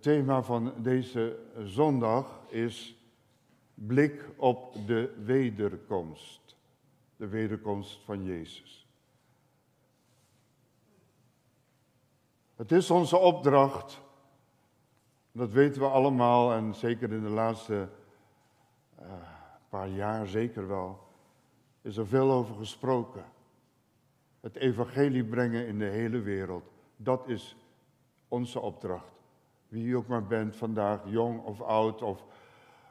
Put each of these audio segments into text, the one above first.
Het thema van deze zondag is blik op de wederkomst. De wederkomst van Jezus. Het is onze opdracht, dat weten we allemaal en zeker in de laatste uh, paar jaar zeker wel, is er veel over gesproken. Het evangelie brengen in de hele wereld, dat is onze opdracht. Wie u ook maar bent vandaag, jong of oud of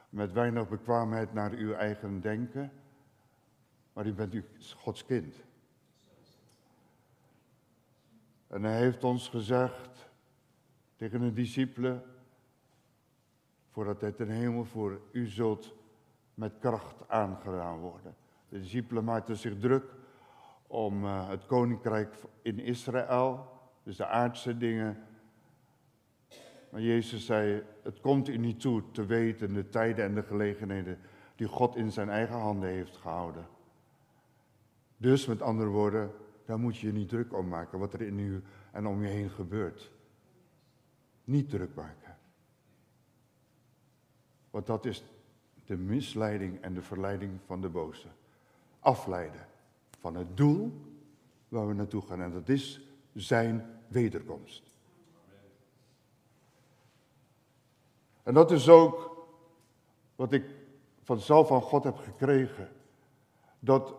met weinig bekwaamheid naar uw eigen denken, maar u bent u Gods kind. En hij heeft ons gezegd tegen de discipelen, voordat hij ten hemel voor u zult met kracht aangedaan worden. De discipelen maakten zich druk om uh, het koninkrijk in Israël, dus de aardse dingen. Maar Jezus zei, het komt u niet toe te weten de tijden en de gelegenheden die God in zijn eigen handen heeft gehouden. Dus met andere woorden, daar moet je je niet druk om maken wat er in u en om je heen gebeurt. Niet druk maken. Want dat is de misleiding en de verleiding van de boze. Afleiden van het doel waar we naartoe gaan. En dat is zijn wederkomst. En dat is ook wat ik vanzelf van God heb gekregen. Dat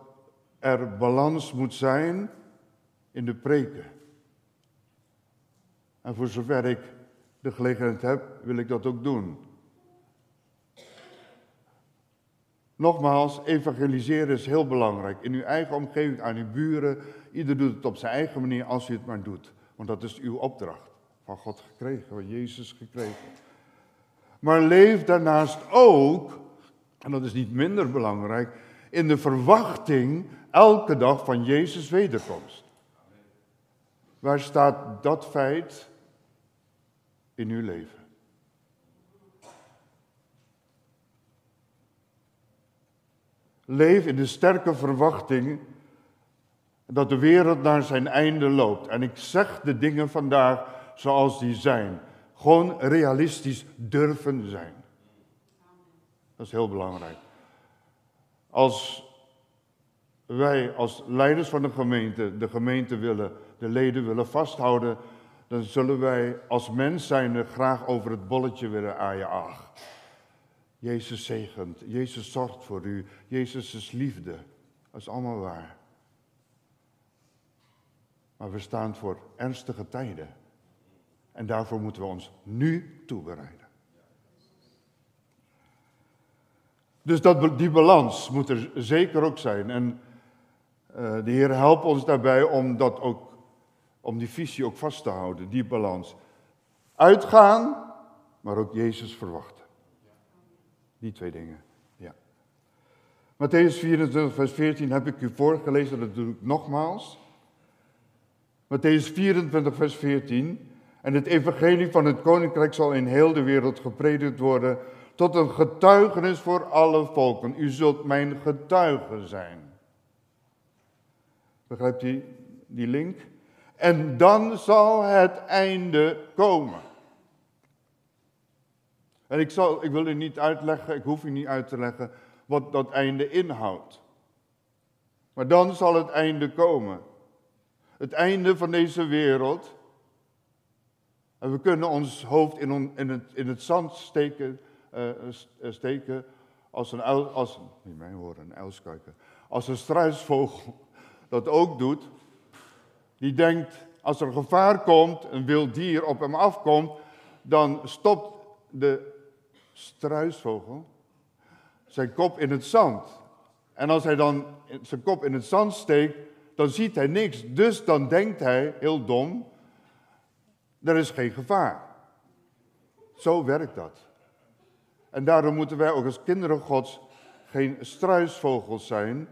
er balans moet zijn in de preken. En voor zover ik de gelegenheid heb, wil ik dat ook doen. Nogmaals, evangeliseren is heel belangrijk. In uw eigen omgeving, aan uw buren. Ieder doet het op zijn eigen manier als u het maar doet. Want dat is uw opdracht. Van God gekregen, van Jezus gekregen. Maar leef daarnaast ook, en dat is niet minder belangrijk, in de verwachting elke dag van Jezus' wederkomst. Waar staat dat feit in uw leven? Leef in de sterke verwachting dat de wereld naar zijn einde loopt. En ik zeg de dingen vandaag zoals die zijn. Gewoon realistisch durven zijn. Dat is heel belangrijk. Als wij als leiders van de gemeente de gemeente willen, de leden willen vasthouden, dan zullen wij als mens zijn graag over het bolletje willen aaien. Ach, Jezus zegent, Jezus zorgt voor u, Jezus is liefde. Dat is allemaal waar. Maar we staan voor ernstige tijden. En daarvoor moeten we ons nu toebereiden. Dus dat, die balans moet er zeker ook zijn. En uh, de Heer helpt ons daarbij om, dat ook, om die visie ook vast te houden, die balans. Uitgaan, maar ook Jezus verwachten. Die twee dingen, ja. Matthäus 24, vers 14 heb ik u voorgelezen, dat doe ik nogmaals. Matthäus 24, vers 14. En het evangelie van het koninkrijk zal in heel de wereld gepredikt worden tot een getuigenis voor alle volken. U zult mijn getuigen zijn. Begrijpt u die link? En dan zal het einde komen. En ik, zal, ik wil u niet uitleggen, ik hoef u niet uit te leggen wat dat einde inhoudt. Maar dan zal het einde komen. Het einde van deze wereld. En we kunnen ons hoofd in, in, het, in het zand steken, uh, steken als een, als, niet een als een struisvogel dat ook doet. Die denkt, als er gevaar komt, een wild dier op hem afkomt, dan stopt de struisvogel zijn kop in het zand. En als hij dan zijn kop in het zand steekt, dan ziet hij niks. Dus dan denkt hij, heel dom, er is geen gevaar. Zo werkt dat. En daarom moeten wij ook als kinderen Gods geen struisvogels zijn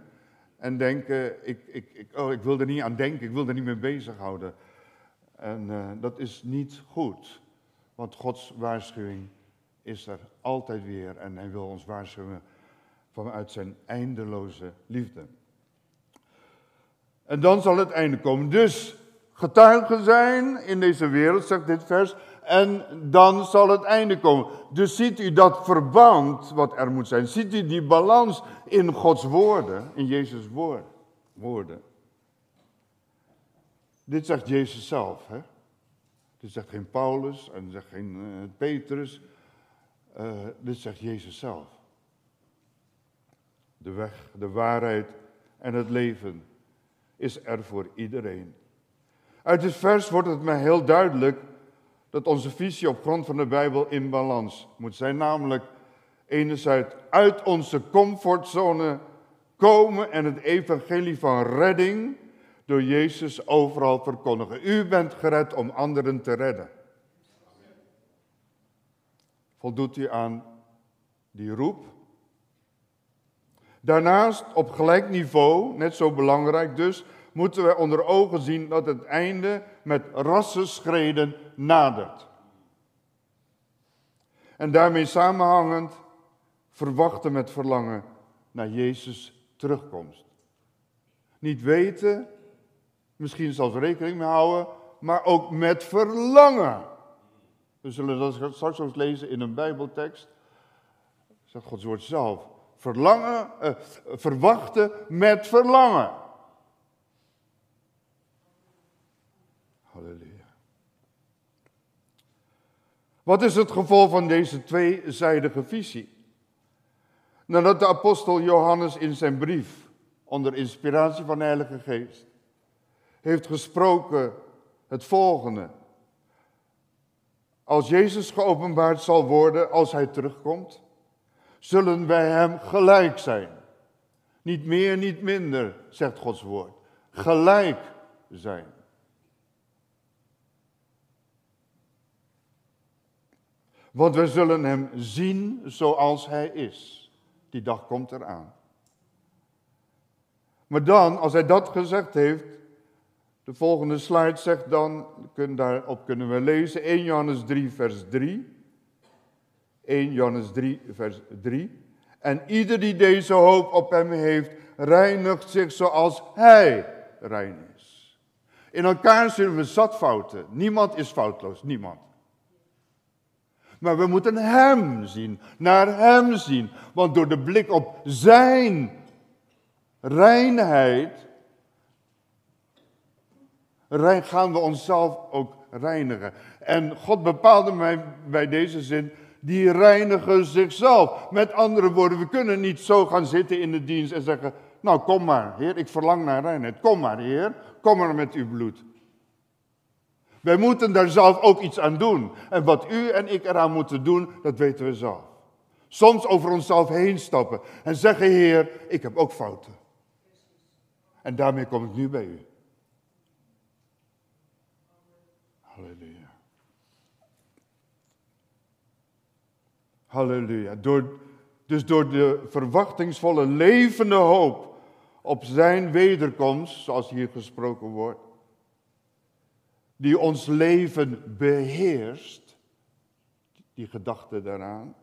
en denken, ik, ik, ik, oh, ik wil er niet aan denken, ik wil er niet mee bezighouden. En uh, dat is niet goed, want Gods waarschuwing is er altijd weer en hij wil ons waarschuwen vanuit zijn eindeloze liefde. En dan zal het einde komen. Dus getuigen zijn in deze wereld, zegt dit vers, en dan zal het einde komen. Dus ziet u dat verband wat er moet zijn. Ziet u die balans in Gods woorden, in Jezus' woorden. Dit zegt Jezus zelf. Hè? Dit zegt geen Paulus en zegt geen uh, Petrus. Uh, dit zegt Jezus zelf. De weg, de waarheid en het leven is er voor iedereen. Uit dit vers wordt het mij heel duidelijk dat onze visie op grond van de Bijbel in balans moet zijn. Namelijk enerzijds uit onze comfortzone komen en het evangelie van redding door Jezus overal verkondigen. U bent gered om anderen te redden. Voldoet u aan die roep? Daarnaast, op gelijk niveau, net zo belangrijk dus, moeten we onder ogen zien dat het einde met rassenschreden nadert. En daarmee samenhangend verwachten met verlangen naar Jezus' terugkomst. Niet weten, misschien zelfs rekening mee houden, maar ook met verlangen. We zullen dat straks ook lezen in een Bijbeltekst. Zegt Gods woord zelf. Verlangen, eh, verwachten met verlangen. Halleluja. Wat is het gevolg van deze tweezijdige visie? Nadat de apostel Johannes in zijn brief, onder inspiratie van de Heilige Geest, heeft gesproken het volgende. Als Jezus geopenbaard zal worden als hij terugkomt, zullen wij hem gelijk zijn. Niet meer, niet minder, zegt Gods woord. Gelijk zijn. Want we zullen hem zien zoals hij is. Die dag komt eraan. Maar dan, als hij dat gezegd heeft, de volgende slide zegt dan, daarop kunnen we lezen, 1 Johannes 3, vers 3. 1 Johannes 3, vers 3. En ieder die deze hoop op hem heeft, reinigt zich zoals hij rein is. In elkaar zullen we zat fouten. Niemand is foutloos, niemand. Maar we moeten Hem zien, naar Hem zien. Want door de blik op Zijn reinheid gaan we onszelf ook reinigen. En God bepaalde mij bij deze zin, die reinigen zichzelf. Met andere woorden, we kunnen niet zo gaan zitten in de dienst en zeggen, nou kom maar, Heer, ik verlang naar reinheid. Kom maar, Heer, kom maar met uw bloed. Wij moeten daar zelf ook iets aan doen. En wat u en ik eraan moeten doen, dat weten we zelf. Soms over onszelf heen stappen en zeggen, Heer, ik heb ook fouten. En daarmee kom ik nu bij u. Halleluja. Halleluja. Door, dus door de verwachtingsvolle levende hoop op zijn wederkomst, zoals hier gesproken wordt, die ons leven beheerst, die gedachte daaraan,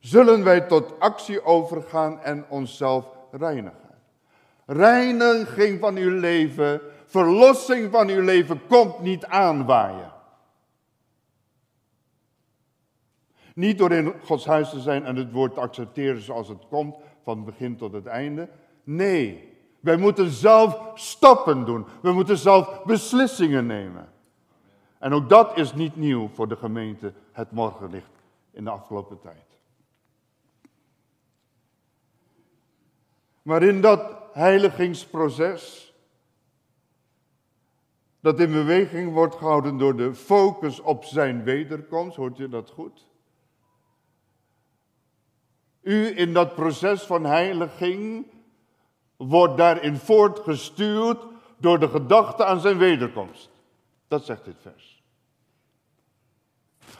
zullen wij tot actie overgaan en onszelf reinigen. Reiniging van uw leven, verlossing van uw leven komt niet aanwaaien. Niet door in Gods huis te zijn en het woord te accepteren zoals het komt, van begin tot het einde. Nee, wij moeten zelf stappen doen. We moeten zelf beslissingen nemen. En ook dat is niet nieuw voor de gemeente het morgenlicht in de afgelopen tijd. Maar in dat heiligingsproces, dat in beweging wordt gehouden door de focus op zijn wederkomst, hoort je dat goed? U in dat proces van heiliging wordt daarin voortgestuurd door de gedachte aan zijn wederkomst. Dat zegt dit vers.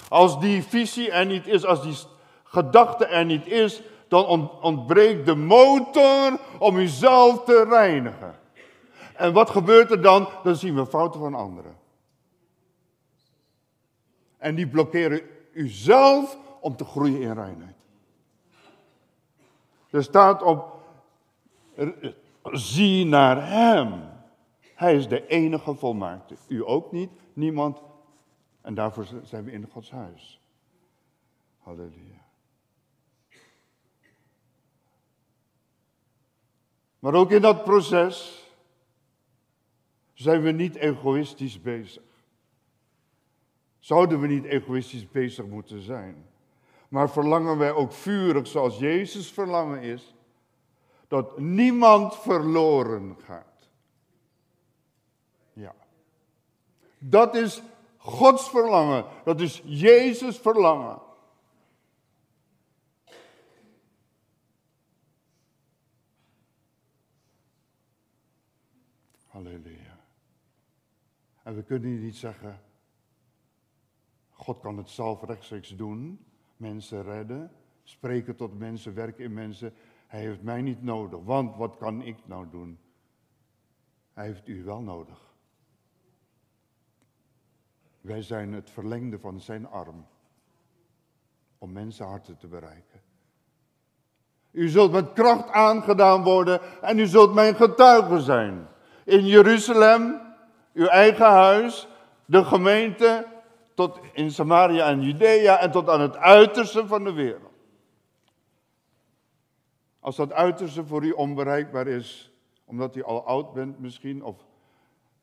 Als die visie er niet is, als die gedachte er niet is, dan ontbreekt de motor om uzelf te reinigen. En wat gebeurt er dan? Dan zien we fouten van anderen. En die blokkeren uzelf om te groeien in reinheid. Er staat op zie naar Hem. Hij is de enige volmaakte. U ook niet, niemand. En daarvoor zijn we in Gods huis. Halleluja. Maar ook in dat proces zijn we niet egoïstisch bezig. Zouden we niet egoïstisch bezig moeten zijn? Maar verlangen wij ook vurig, zoals Jezus verlangen is, dat niemand verloren gaat. Ja. Dat is Gods verlangen. Dat is Jezus verlangen. Halleluja. En we kunnen niet zeggen, God kan het zelf rechtstreeks doen, mensen redden, spreken tot mensen, werken in mensen. Hij heeft mij niet nodig, want wat kan ik nou doen? Hij heeft u wel nodig. Wij zijn het verlengde van zijn arm om mensenharten te bereiken. U zult met kracht aangedaan worden en u zult mijn getuige zijn. In Jeruzalem, uw eigen huis, de gemeente, tot in Samaria en Judea en tot aan het uiterste van de wereld. Als dat uiterste voor u onbereikbaar is, omdat u al oud bent misschien, of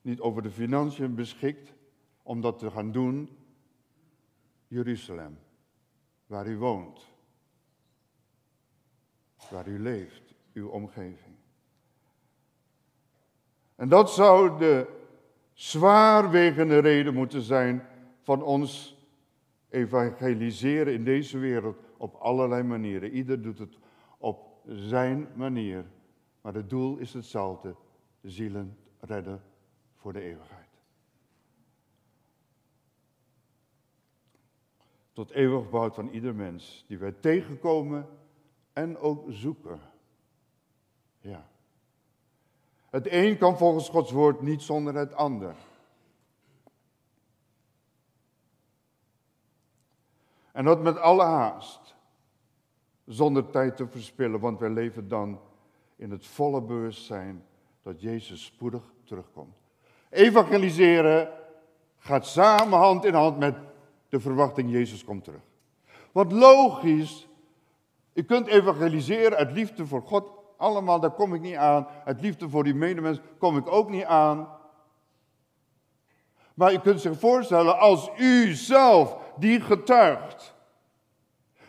niet over de financiën beschikt, om dat te gaan doen, Jeruzalem, waar u woont, waar u leeft, uw omgeving. En dat zou de zwaarwegende reden moeten zijn van ons evangeliseren in deze wereld op allerlei manieren. Ieder doet het zijn manier. Maar het doel is hetzelfde: zielen redden voor de eeuwigheid. Tot eeuwig behoud van ieder mens die wij tegenkomen en ook zoeken. Ja. Het een kan volgens Gods woord niet zonder het ander. En dat met alle haast, zonder tijd te verspillen, want wij leven dan in het volle bewustzijn dat Jezus spoedig terugkomt. Evangeliseren gaat samen hand in hand met de verwachting Jezus komt terug. Wat logisch, je kunt evangeliseren uit liefde voor God, allemaal, daar kom ik niet aan. Uit liefde voor die medemens kom ik ook niet aan. Maar je kunt zich voorstellen, als u zelf die getuigt,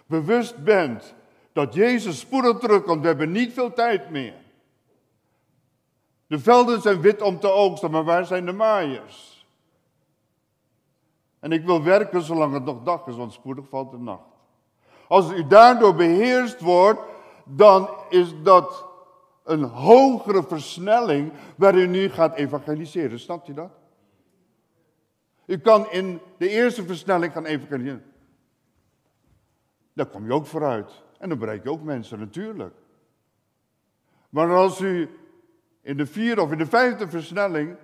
bewust bent dat Jezus spoedig terugkomt, we hebben niet veel tijd meer. De velden zijn wit om te oogsten, maar waar zijn de maaiers? En ik wil werken zolang het nog dag is, want spoedig valt de nacht. Als u daardoor beheerst wordt, dan is dat een hogere versnelling waar u nu gaat evangeliseren. Snapt u dat? U kan in de eerste versnelling gaan evangeliseren. Daar kom je ook vooruit. En dan bereik je ook mensen, natuurlijk. Maar als u in de vierde of in de vijfde versnelling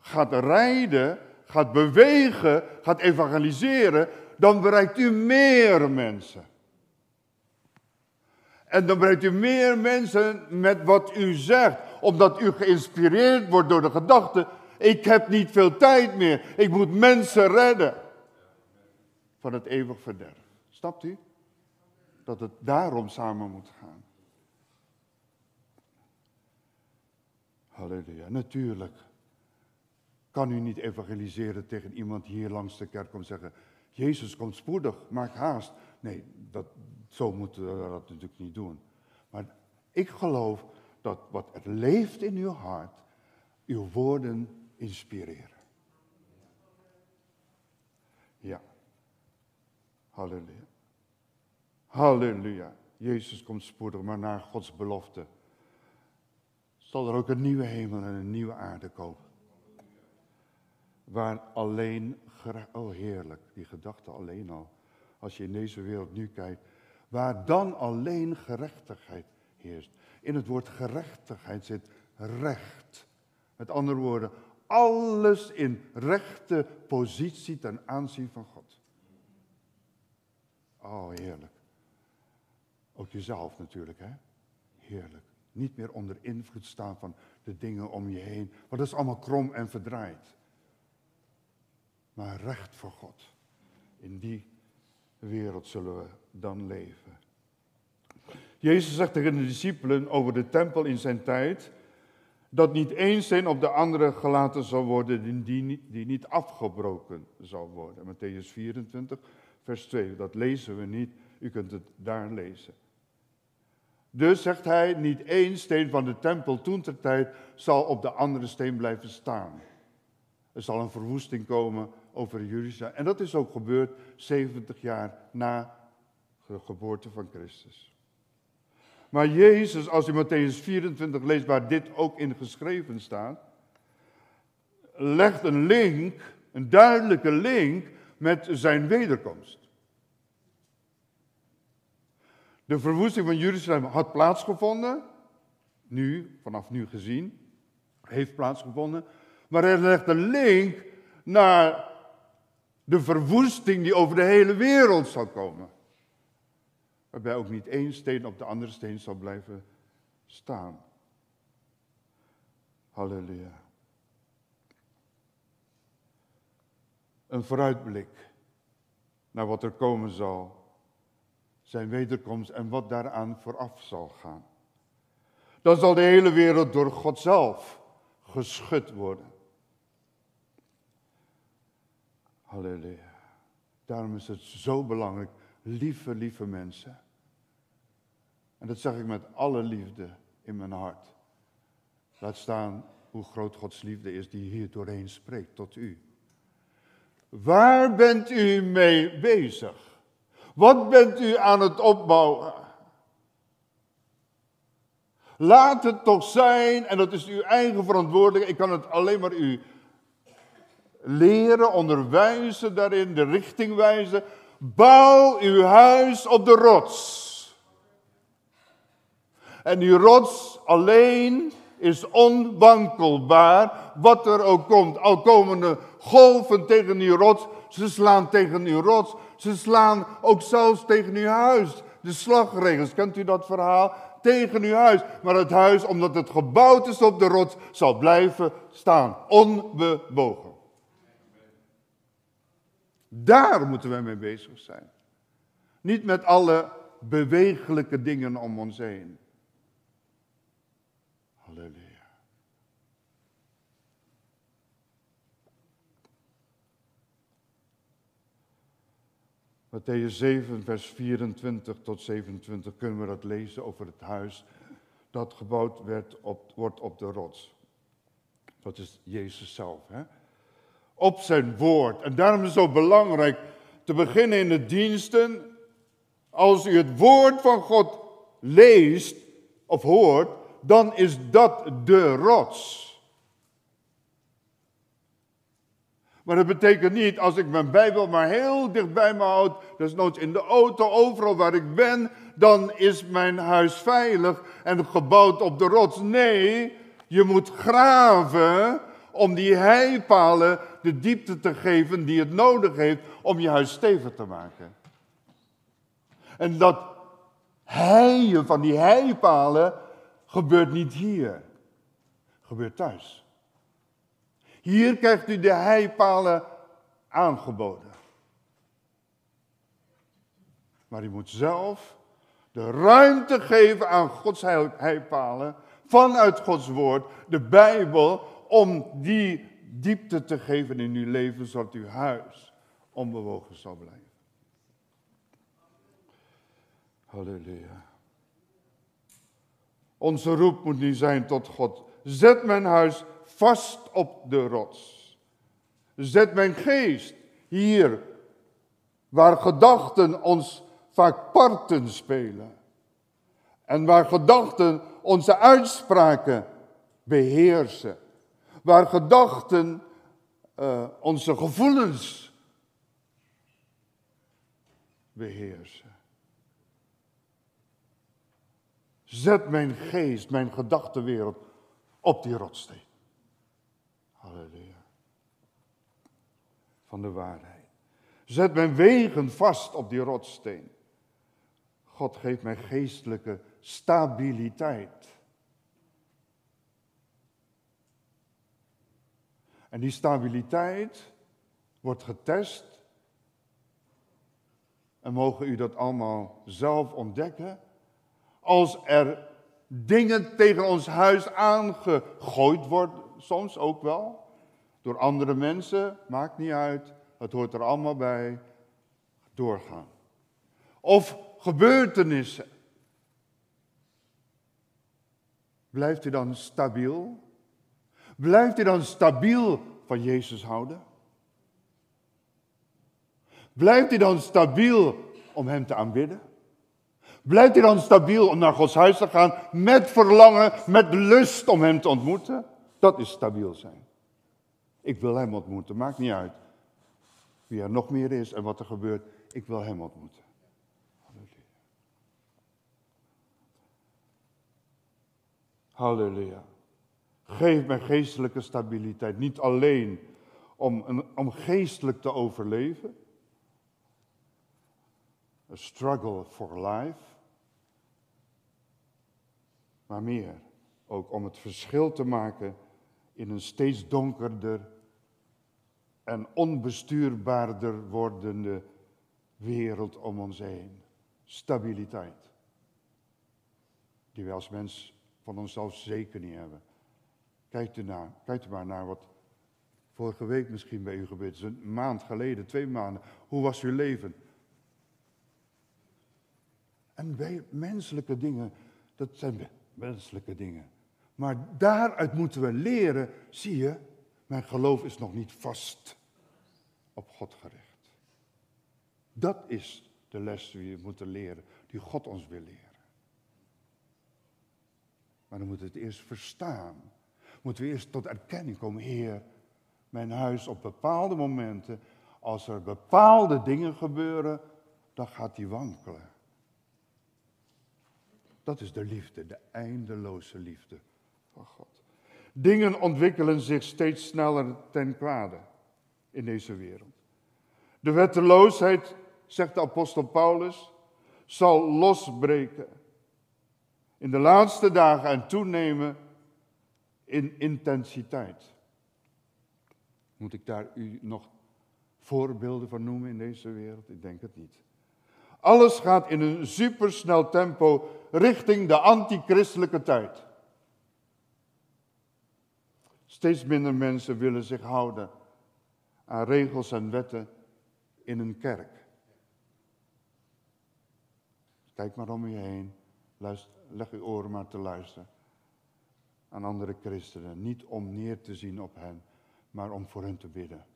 gaat rijden, gaat bewegen, gaat evangeliseren, dan bereikt u meer mensen. En dan bereikt u meer mensen met wat u zegt, omdat u geïnspireerd wordt door de gedachte, ik heb niet veel tijd meer, ik moet mensen redden van het eeuwig verderf. Snapt u? Dat het daarom samen moet gaan. Halleluja. Natuurlijk kan u niet evangeliseren tegen iemand hier langs de kerk om te zeggen, Jezus komt spoedig, maak haast. Nee, dat, zo moeten we dat natuurlijk niet doen. Maar ik geloof dat wat er leeft in uw hart, uw woorden inspireren. Ja. Halleluja. Halleluja. Jezus komt spoedig, maar naar Gods belofte zal er ook een nieuwe hemel en een nieuwe aarde komen. Waar alleen, oh heerlijk, die gedachte alleen al, als je in deze wereld nu kijkt, waar dan alleen gerechtigheid heerst. In het woord gerechtigheid zit recht. Met andere woorden, alles in rechte positie ten aanzien van God. Oh, heerlijk. Ook jezelf natuurlijk, hè? Heerlijk. niet meer onder invloed staan van de dingen om je heen. Want dat is allemaal krom en verdraaid. Maar recht voor God. In die wereld zullen we dan leven. Jezus zegt tegen de discipelen over de tempel in zijn tijd dat niet één steen op de andere gelaten zal worden die niet, die niet afgebroken zal worden. Matthäus 24, vers 2. Dat lezen we niet, u kunt het daar lezen. Dus zegt hij, niet één steen van de tempel toen ter tijd zal op de andere steen blijven staan. Er zal een verwoesting komen over Jeruzalem. En dat is ook gebeurd 70 jaar na de geboorte van Christus. Maar Jezus, als je Matthäus 24 leest, waar dit ook in geschreven staat, legt een link, een duidelijke link met zijn wederkomst. De verwoesting van Jeruzalem had plaatsgevonden, nu, vanaf nu gezien, heeft plaatsgevonden, maar hij legt een link naar de verwoesting die over de hele wereld zal komen. Waarbij ook niet één steen op de andere steen zal blijven staan. Halleluja. Een vooruitblik naar wat er komen zal. Zijn wederkomst en wat daaraan vooraf zal gaan. Dan zal de hele wereld door God zelf geschud worden. Halleluja. Daarom is het zo belangrijk, lieve, lieve mensen. En dat zeg ik met alle liefde in mijn hart. Laat staan hoe groot Gods liefde is die hier doorheen spreekt tot u. Waar bent u mee bezig? Wat bent u aan het opbouwen? Laat het toch zijn, en dat is uw eigen verantwoordelijkheid. Ik kan het alleen maar u leren, onderwijzen daarin, de richting wijzen. Bouw uw huis op de rots. En die rots alleen is onwankelbaar, wat er ook komt. Al komen de golven tegen die rots, ze slaan tegen die rots. Ze slaan ook zelfs tegen uw huis. De slagregels, kent u dat verhaal? Tegen uw huis. Maar het huis, omdat het gebouwd is op de rots, zal blijven staan. Onbewogen. Daar moeten wij mee bezig zijn. Niet met alle bewegelijke dingen om ons heen. Matthäus 7, vers 24 tot 27 kunnen we dat lezen over het huis dat gebouwd werd op, wordt op de rots. Dat is Jezus zelf. Hè? Op zijn woord. En daarom is het zo belangrijk te beginnen in de diensten. Als u het woord van God leest of hoort, dan is dat de rots. Maar dat betekent niet, als ik mijn Bijbel maar heel dicht bij me houd, nooit in de auto, overal waar ik ben, dan is mijn huis veilig en gebouwd op de rots. Nee, je moet graven om die heipalen de diepte te geven die het nodig heeft om je huis stevig te maken. En dat heien van die heipalen gebeurt niet hier, gebeurt thuis. Hier krijgt u de heipalen aangeboden. Maar u moet zelf de ruimte geven aan Gods heipalen vanuit Gods woord, de Bijbel, om die diepte te geven in uw leven, zodat uw huis onbewogen zal blijven. Halleluja. Onze roep moet nu zijn tot God. Zet mijn huis vast op de rots. Zet mijn geest hier, waar gedachten ons vaak parten spelen. En waar gedachten onze uitspraken beheersen. Waar gedachten uh, onze gevoelens beheersen. Zet mijn geest, mijn gedachtenwereld op die rotsteen. Van de waarheid. Zet mijn wegen vast op die rotsteen. God geeft mij geestelijke stabiliteit. En die stabiliteit wordt getest. En mogen u dat allemaal zelf ontdekken. Als er dingen tegen ons huis aangegooid worden, soms ook wel, door andere mensen, maakt niet uit, het hoort er allemaal bij, doorgaan. Of gebeurtenissen. Blijft u dan stabiel? Blijft u dan stabiel van Jezus houden? Blijft u dan stabiel om Hem te aanbidden? Blijft u dan stabiel om naar Gods huis te gaan met verlangen, met lust om Hem te ontmoeten? Dat is stabiel zijn. Ik wil Hem ontmoeten, maakt niet uit wie er nog meer is en wat er gebeurt. Ik wil Hem ontmoeten. Halleluja. Geef mij geestelijke stabiliteit. Niet alleen om, om geestelijk te overleven. A struggle for life. Maar meer ook om het verschil te maken in een steeds donkerder en onbestuurbaarder wordende wereld om ons heen. Stabiliteit. Die wij als mens van onszelf zeker niet hebben. Kijk u, naar, kijk u maar naar wat vorige week misschien bij u gebeurd is. Een maand geleden, twee maanden. Hoe was uw leven? En bij menselijke dingen, dat zijn menselijke dingen. Maar daaruit moeten we leren, zie je, mijn geloof is nog niet vast op God gericht. Dat is de les die we moeten leren, die God ons wil leren. Maar dan moeten we het eerst verstaan. Moeten we eerst tot erkenning komen. Heer, mijn huis op bepaalde momenten, als er bepaalde dingen gebeuren, dan gaat die wankelen. Dat is de liefde, de eindeloze liefde God. Dingen ontwikkelen zich steeds sneller ten kwade in deze wereld. De wetteloosheid, zegt de apostel Paulus, zal losbreken in de laatste dagen en toenemen in intensiteit. Moet ik daar u nog voorbeelden van noemen in deze wereld? Ik denk het niet. Alles gaat in een supersnel tempo richting de antichristelijke tijd. Steeds minder mensen willen zich houden aan regels en wetten in een kerk. Kijk maar om je heen. Leg uw oren maar te luisteren aan andere christenen. Niet om neer te zien op hen, maar om voor hen te bidden.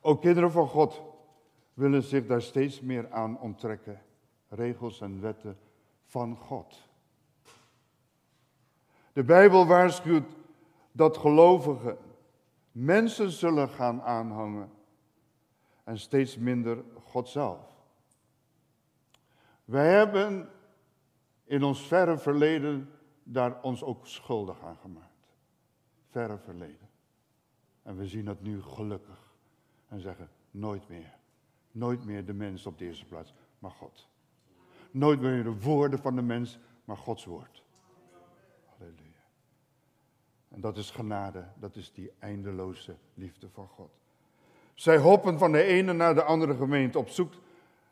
Ook kinderen van God willen zich daar steeds meer aan onttrekken. Regels en wetten van God. De Bijbel waarschuwt dat gelovigen mensen zullen gaan aanhangen en steeds minder God zelf. Wij hebben in ons verre verleden daar ons ook schuldig aan gemaakt. Verre verleden. En we zien dat nu gelukkig. En zeggen, nooit meer. Nooit meer de mens op de eerste plaats, maar God. Nooit meer de woorden van de mens, maar Gods woord. Halleluja. En dat is genade, dat is die eindeloze liefde van God. Zij hoppen van de ene naar de andere gemeente op zoek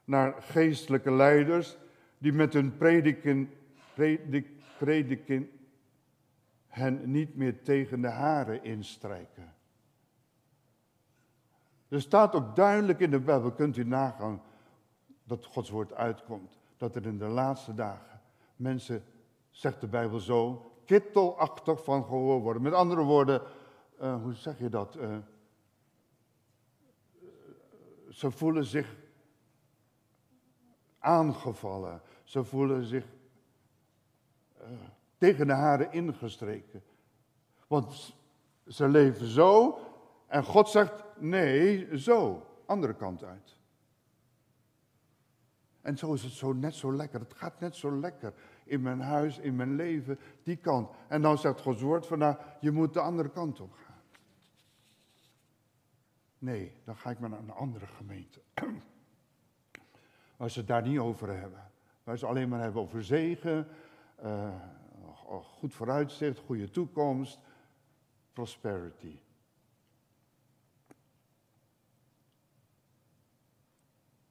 naar geestelijke leiders die met hun prediken, predik, prediken hen niet meer tegen de haren instrijken. Er staat ook duidelijk in de Bijbel, kunt u nagaan, dat Gods woord uitkomt. Dat er in de laatste dagen mensen, zegt de Bijbel zo, kittelachtig van gehoor worden. Met andere woorden, uh, hoe zeg je dat? Uh, ze voelen zich aangevallen. Ze voelen zich uh, tegen de haren ingestreken. Want ze leven zo en God zegt nee, zo, andere kant uit. En zo is het zo net zo lekker. Het gaat net zo lekker in mijn huis, in mijn leven, die kant. En dan zegt Gods woord vandaag, je moet de andere kant op gaan. Nee, dan ga ik maar naar een andere gemeente. Waar ze het daar niet over hebben. Waar ze alleen maar hebben over zegen uh, goed vooruitzicht, goede toekomst, prosperity.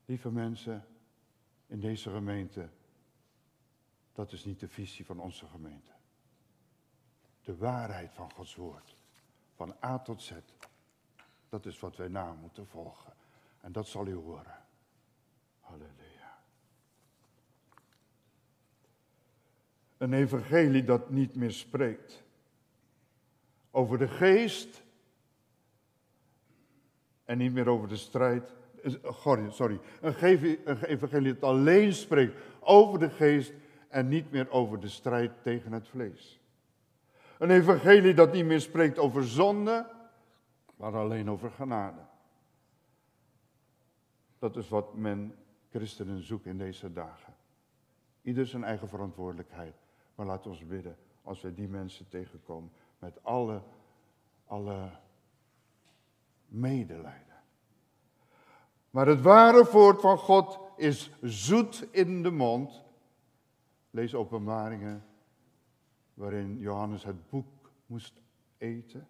Lieve mensen, in deze gemeente, dat is niet de visie van onze gemeente. De waarheid van Gods woord, van A tot Z, dat is wat wij na moeten volgen. En dat zal u horen. Halleluja. Een evangelie dat niet meer spreekt over de geest en niet meer over de strijd. Sorry, een evangelie dat alleen spreekt over de geest en niet meer over de strijd tegen het vlees. Een evangelie dat niet meer spreekt over zonde, maar alleen over genade. Dat is wat men christenen zoekt in deze dagen. Ieder zijn eigen verantwoordelijkheid. Maar laat ons bidden als we die mensen tegenkomen met alle, alle medelijden. Maar het ware woord van God is zoet in de mond. Lees openbaringen waarin Johannes het boek moest eten.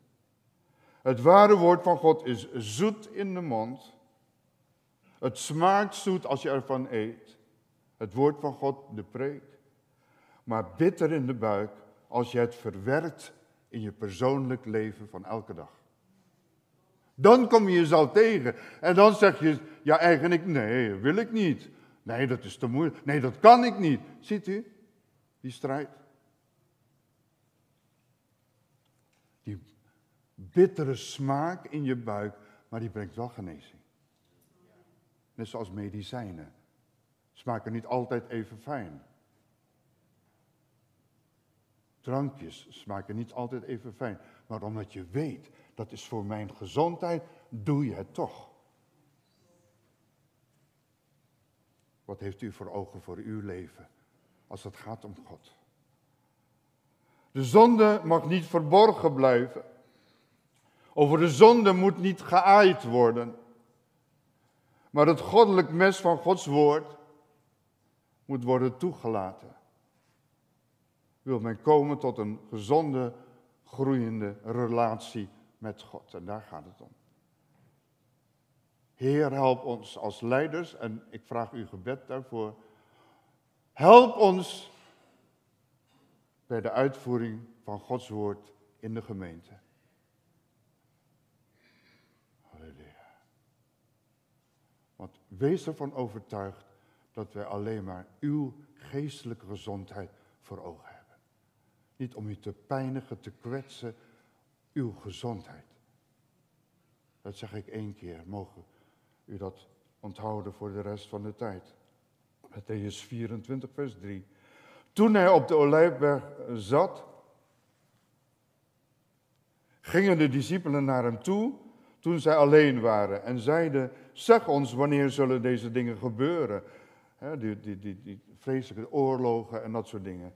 Het ware woord van God is zoet in de mond. Het smaakt zoet als je ervan eet. Het woord van God, de preek. Maar bitter in de buik als je het verwerkt in je persoonlijk leven van elke dag. Dan kom je jezelf tegen. En dan zeg je, ja eigenlijk, nee, wil ik niet. Nee, dat is te moeilijk. Nee, dat kan ik niet. Ziet u, die strijd. Die bittere smaak in je buik, maar die brengt wel genezing. Net zoals medicijnen. Smaken niet altijd even fijn. Drankjes smaken niet altijd even fijn. Maar omdat je weet, dat is voor mijn gezondheid, doe je het toch. Wat heeft u voor ogen voor uw leven als het gaat om God? De zonde mag niet verborgen blijven. Over de zonde moet niet geaaid worden. Maar het goddelijk mes van Gods woord moet worden toegelaten. Wil men komen tot een gezonde, groeiende relatie met God. En daar gaat het om. Heer, help ons als leiders, en ik vraag u gebed daarvoor. Help ons bij de uitvoering van Gods woord in de gemeente. Want wees ervan overtuigd dat wij alleen maar uw geestelijke gezondheid voor ogen hebben. Niet om u te pijnigen, te kwetsen, uw gezondheid. Dat zeg ik één keer. Mogen u dat onthouden voor de rest van de tijd. Matthäus 24, vers 3. Toen hij op de Olijfberg zat, gingen de discipelen naar hem toe toen zij alleen waren en zeiden, zeg ons wanneer zullen deze dingen gebeuren. die, die, die, die vreselijke oorlogen en dat soort dingen.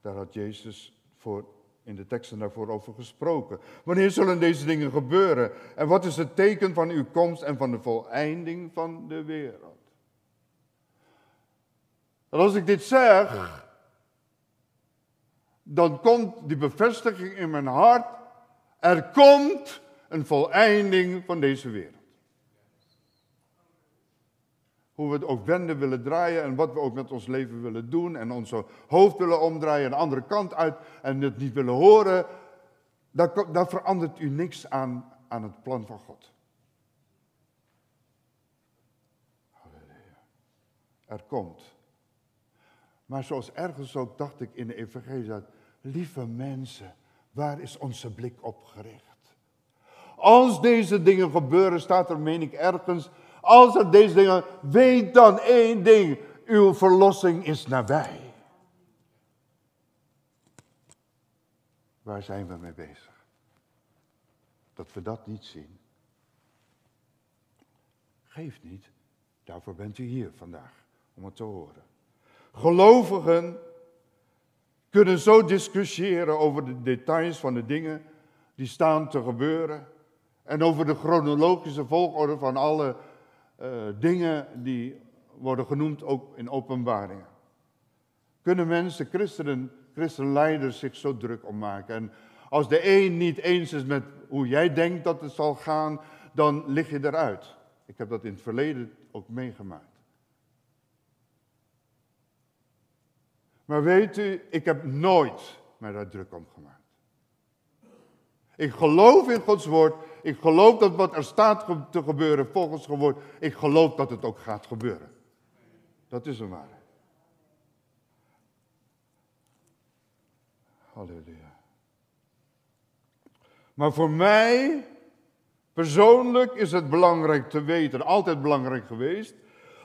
Daar had Jezus voor, in de teksten daarvoor over gesproken. Wanneer zullen deze dingen gebeuren? En wat is het teken van uw komst en van de voleinding van de wereld? En als ik dit zeg, dan komt die bevestiging in mijn hart. Er komt een voleinding van deze wereld. Hoe we het ook wenden willen draaien en wat we ook met ons leven willen doen en onze hoofd willen omdraaien, de andere kant uit en het niet willen horen, daar verandert u niks aan, aan het plan van God. Halleluja. Er komt. Maar zoals ergens ook dacht ik in de evangelie, lieve mensen, waar is onze blik op gericht? Als deze dingen gebeuren, staat er, meen ik ergens, als er deze dingen, weet dan één ding, uw verlossing is nabij. Waar zijn we mee bezig? Dat we dat niet zien. Geeft niet, daarvoor bent u hier vandaag, om het te horen. Gelovigen kunnen zo discussiëren over de details van de dingen die staan te gebeuren. En over de chronologische volgorde van alle uh, dingen die worden genoemd ook in openbaringen. kunnen mensen, christenen, christenleiders zich zo druk om maken. En als de een niet eens is met hoe jij denkt dat het zal gaan, dan lig je eruit. Ik heb dat in het verleden ook meegemaakt. Maar weet u, ik heb nooit mij daar druk om gemaakt. Ik geloof in Gods woord. Ik geloof dat wat er staat te gebeuren volgens woord, ik geloof dat het ook gaat gebeuren. Dat is een waarheid. Halleluja. Maar voor mij persoonlijk is het belangrijk te weten, altijd belangrijk geweest,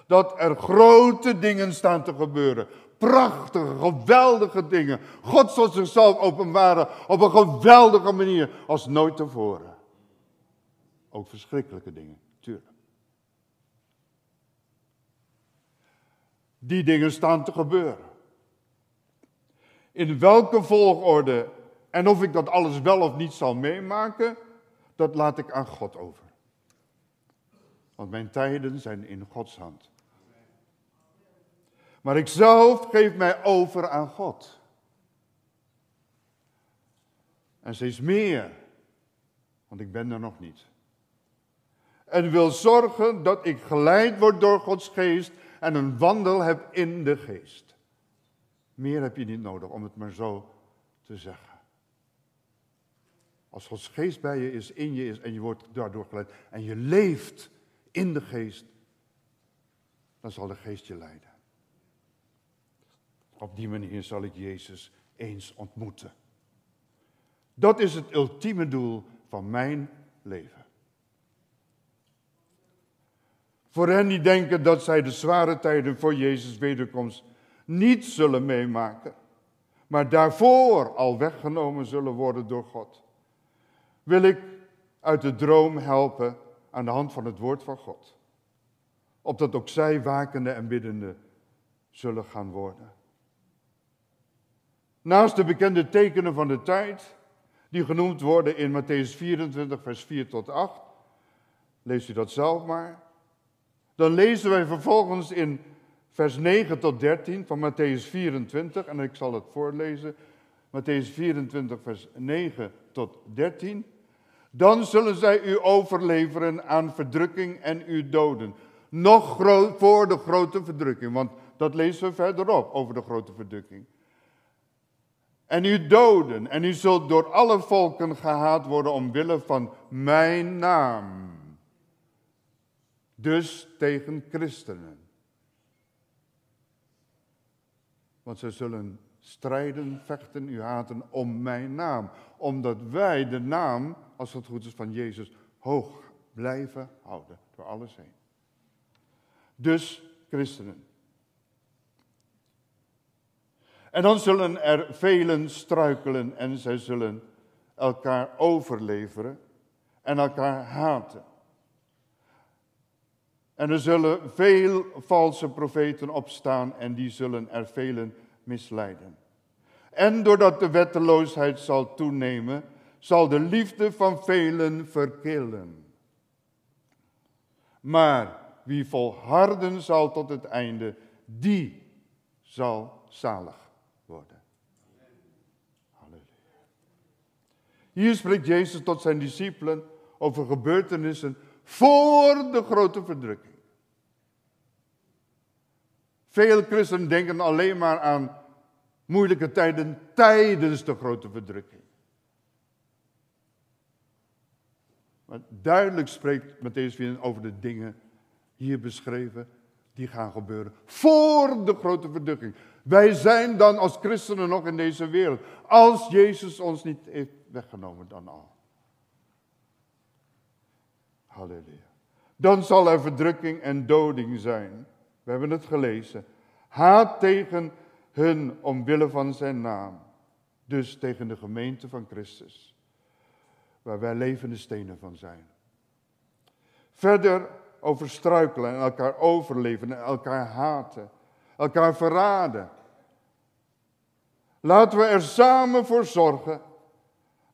dat er grote dingen staan te gebeuren. Prachtige, geweldige dingen. God zal zichzelf openbaren op een geweldige manier als nooit tevoren. Ook verschrikkelijke dingen, tuurlijk. Die dingen staan te gebeuren. In welke volgorde en of ik dat alles wel of niet zal meemaken, dat laat ik aan God over. Want mijn tijden zijn in Gods hand. Maar ik zelf geef mij over aan God. En steeds meer, want ik ben er nog niet. En wil zorgen dat ik geleid word door Gods geest en een wandel heb in de geest. Meer heb je niet nodig om het maar zo te zeggen. Als Gods geest bij je is, in je is en je wordt daardoor geleid en je leeft in de geest, dan zal de geest je leiden. Op die manier zal ik Jezus eens ontmoeten. Dat is het ultieme doel van mijn leven. Voor hen die denken dat zij de zware tijden voor Jezus' wederkomst niet zullen meemaken, maar daarvoor al weggenomen zullen worden door God, wil ik uit de droom helpen aan de hand van het woord van God. Opdat ook zij wakende en biddende zullen gaan worden. Naast de bekende tekenen van de tijd, die genoemd worden in Matthäus 24, vers 4 tot 8, lees u dat zelf maar. Dan lezen wij vervolgens in vers 9 tot 13 van Matthäus 24, en ik zal het voorlezen. Matthäus 24, vers 9 tot 13. Dan zullen zij u overleveren aan verdrukking en u doden. Nog voor de grote verdrukking, want dat lezen we verderop over de grote verdrukking. En u doden, en u zult door alle volken gehaat worden omwille van mijn naam. Dus tegen christenen. Want ze zullen strijden, vechten, u haten om mijn naam. Omdat wij de naam, als het goed is, van Jezus hoog blijven houden. Door alles heen. Dus christenen. En dan zullen er velen struikelen en zij zullen elkaar overleveren en elkaar haten. En er zullen veel valse profeten opstaan en die zullen er velen misleiden. En doordat de wetteloosheid zal toenemen, zal de liefde van velen verkillen. Maar wie volharden zal tot het einde, die zal zalig worden. Halleluja. Hier spreekt Jezus tot zijn discipelen over gebeurtenissen voor de grote verdrukking. Veel christenen denken alleen maar aan moeilijke tijden tijdens de grote verdrukking. Maar duidelijk spreekt Matthäus 4 over de dingen hier beschreven die gaan gebeuren voor de grote verdrukking. Wij zijn dan als christenen nog in deze wereld, als Jezus ons niet heeft weggenomen dan al. Halleluja. Dan zal er verdrukking en doding zijn. We hebben het gelezen. Haat tegen hun omwille van zijn naam. Dus tegen de gemeente van Christus. Waar wij levende stenen van zijn. Verder over struikelen en elkaar overleven en elkaar haten. Elkaar verraden. Laten we er samen voor zorgen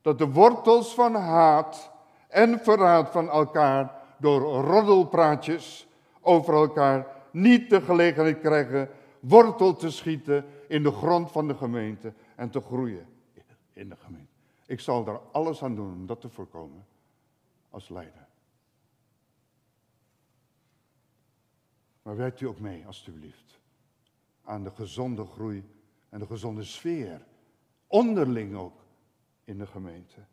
dat de wortels van haat en verraad van elkaar door roddelpraatjes over elkaar niet de gelegenheid krijgen wortel te schieten in de grond van de gemeente en te groeien in de gemeente. Ik zal daar alles aan doen om dat te voorkomen als leider. Maar werkt u ook mee, alstublieft, aan de gezonde groei en de gezonde sfeer, onderling ook in de gemeente.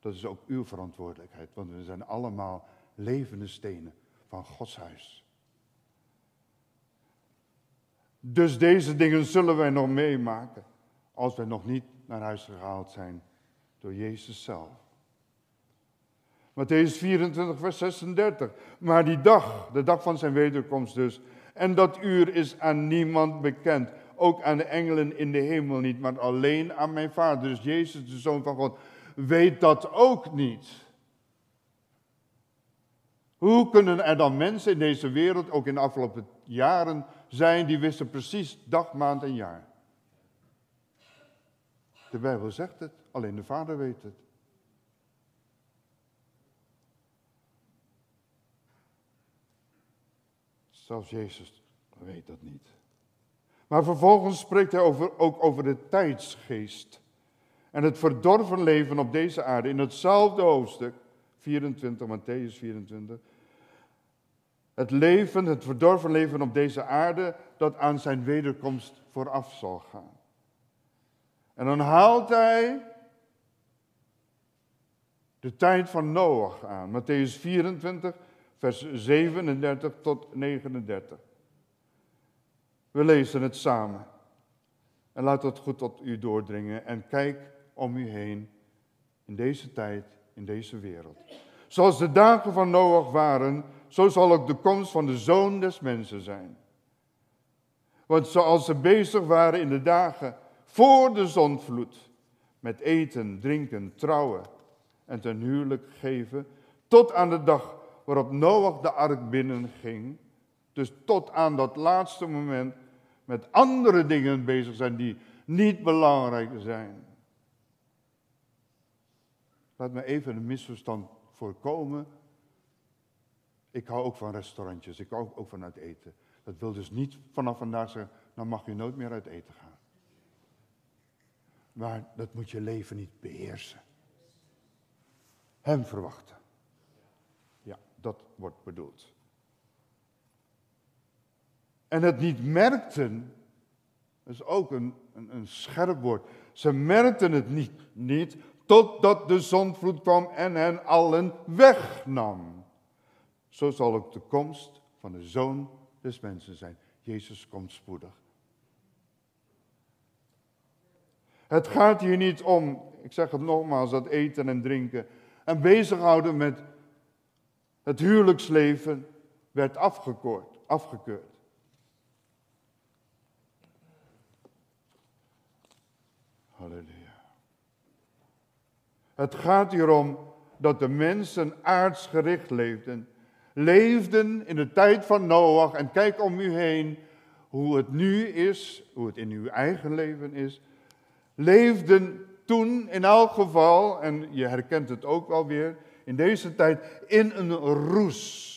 Dat is ook uw verantwoordelijkheid, want we zijn allemaal levende stenen van Gods huis. Dus deze dingen zullen wij nog meemaken als wij nog niet naar huis gehaald zijn door Jezus zelf. Matthäus 24, vers 36. Maar die dag, de dag van zijn wederkomst dus, en dat uur is aan niemand bekend, ook aan de engelen in de hemel niet, maar alleen aan mijn Vader. Dus Jezus, de Zoon van God, weet dat ook niet. Hoe kunnen er dan mensen in deze wereld, ook in de afgelopen jaren, zijn die wisten precies dag, maand en jaar? De Bijbel zegt het, alleen de Vader weet het. Zelfs Jezus weet dat niet. Maar vervolgens spreekt hij over, ook over de tijdsgeest. En het verdorven leven op deze aarde. In hetzelfde hoofdstuk, 24, Matthäus 24. Het leven, het verdorven leven op deze aarde, dat aan zijn wederkomst vooraf zal gaan. En dan haalt hij de tijd van Noach aan. Matthäus 24, vers 37 tot 39. We lezen het samen. En laat dat goed tot u doordringen en kijk om u heen in deze tijd, in deze wereld. Zoals de dagen van Noach waren, zo zal ook de komst van de zoon des mensen zijn. Want zoals ze bezig waren in de dagen voor de zondvloed, met eten, drinken, trouwen en ten huwelijk geven, tot aan de dag waarop Noach de ark binnenging, dus tot aan dat laatste moment met andere dingen bezig zijn die niet belangrijk zijn. Laat me even een misverstand voorkomen. Ik hou ook van restaurantjes, ik hou ook van uit eten. Dat wil dus niet vanaf vandaag zeggen, dan mag je nooit meer uit eten gaan. Maar dat moet je leven niet beheersen. Hem verwachten. Ja, dat wordt bedoeld. En het niet merkten, dat is ook een, een, een scherp woord. Ze merkten het niet, niet totdat de zondvloed kwam en hen allen wegnam. Zo zal ook de komst van de zoon des mensen zijn. Jezus komt spoedig. Het gaat hier niet om, ik zeg het nogmaals, dat eten en drinken en bezighouden met het huwelijksleven werd afgekeurd. afgekeurd. Halleluja. Het gaat hier om dat de mensen aardsgericht leefden. Leefden in de tijd van Noach. En kijk om u heen hoe het nu is, hoe het in uw eigen leven is. Leefden toen in elk geval, en je herkent het ook wel weer, in deze tijd in een roes.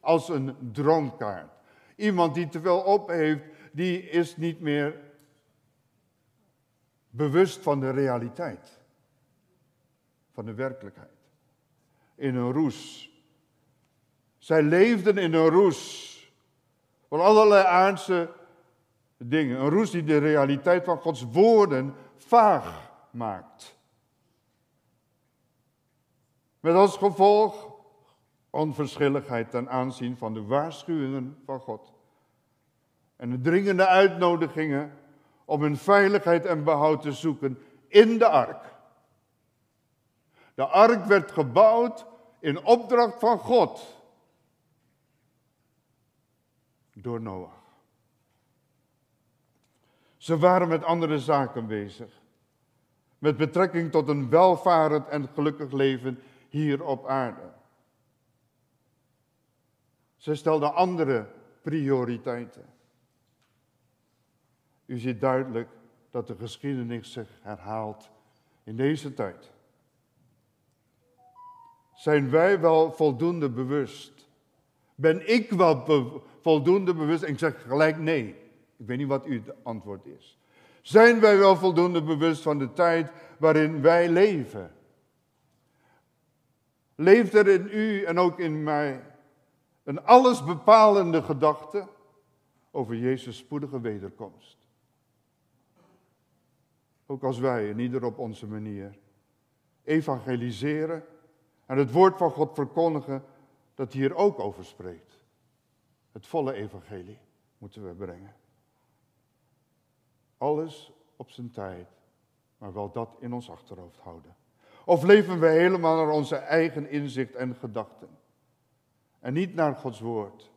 Als een dronkaard. Iemand die te veel op heeft, die is niet meer bewust van de realiteit. Van de werkelijkheid. In een roes. Zij leefden in een roes. Van allerlei aardse dingen. Een roes die de realiteit van Gods woorden vaag maakt. Met als gevolg onverschilligheid ten aanzien van de waarschuwingen van God. En de dringende uitnodigingen om hun veiligheid en behoud te zoeken in de ark. De ark werd gebouwd in opdracht van God door Noach. Ze waren met andere zaken bezig. Met betrekking tot een welvarend en gelukkig leven hier op aarde. Ze stelden andere prioriteiten. U ziet duidelijk dat de geschiedenis zich herhaalt in deze tijd. Zijn wij wel voldoende bewust? Ben ik wel voldoende bewust? En ik zeg gelijk nee. Ik weet niet wat uw antwoord is. Zijn wij wel voldoende bewust van de tijd waarin wij leven? Leeft er in u en ook in mij een allesbepalende gedachte over Jezus' spoedige wederkomst? Ook als wij, en ieder op onze manier, evangeliseren en het woord van God verkondigen, dat hier ook over spreekt. Het volle evangelie moeten we brengen. Alles op zijn tijd, maar wel dat in ons achterhoofd houden. Of leven we helemaal naar onze eigen inzicht en gedachten? En niet naar Gods woord.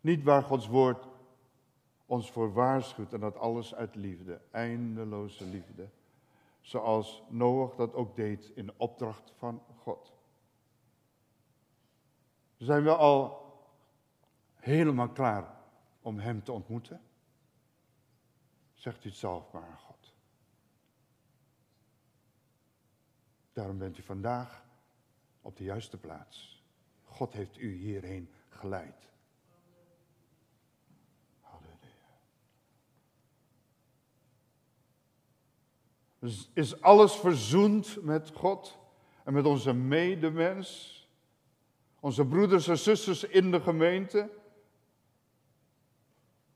Niet waar Gods woord ons voor waarschuwt en dat alles uit liefde, eindeloze liefde. Zoals Noach dat ook deed in opdracht van God. Zijn we al helemaal klaar om Hem te ontmoeten? Zegt u het zelf maar aan God. Daarom bent u vandaag op de juiste plaats. God heeft u hierheen geleid. Halleluja. Is alles verzoend met God en met onze medemens? Onze broeders en zusters in de gemeente?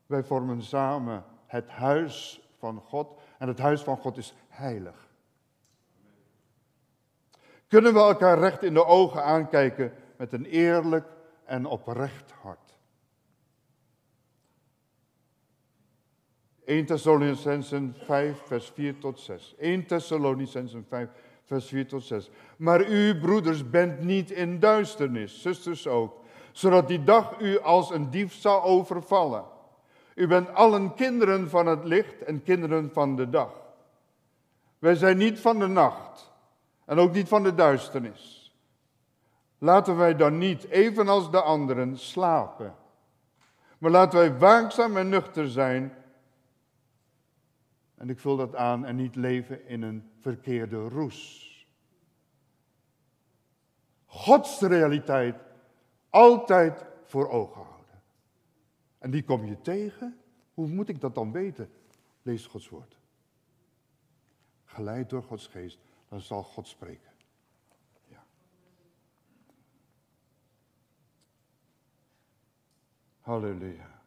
Wij vormen samen het huis van God en het huis van God is heilig. Kunnen we elkaar recht in de ogen aankijken met een eerlijk en oprecht hart? 1 Thessalonicensen 5, vers 4 tot 6. 1 Thessalonicensen 5, vers 4 tot 6. Maar u, broeders, bent niet in duisternis, zusters ook, zodat die dag u als een dief zal overvallen. U bent allen kinderen van het licht en kinderen van de dag. Wij zijn niet van de nacht en ook niet van de duisternis. Laten wij dan niet, evenals de anderen, slapen. Maar laten wij waakzaam en nuchter zijn. En ik vul dat aan en niet leven in een verkeerde roes. Gods realiteit altijd voor ogen houden. En die kom je tegen. Hoe moet ik dat dan weten? Lees Gods woord. Geleid door Gods geest, dan zal God spreken. Ja. Halleluja.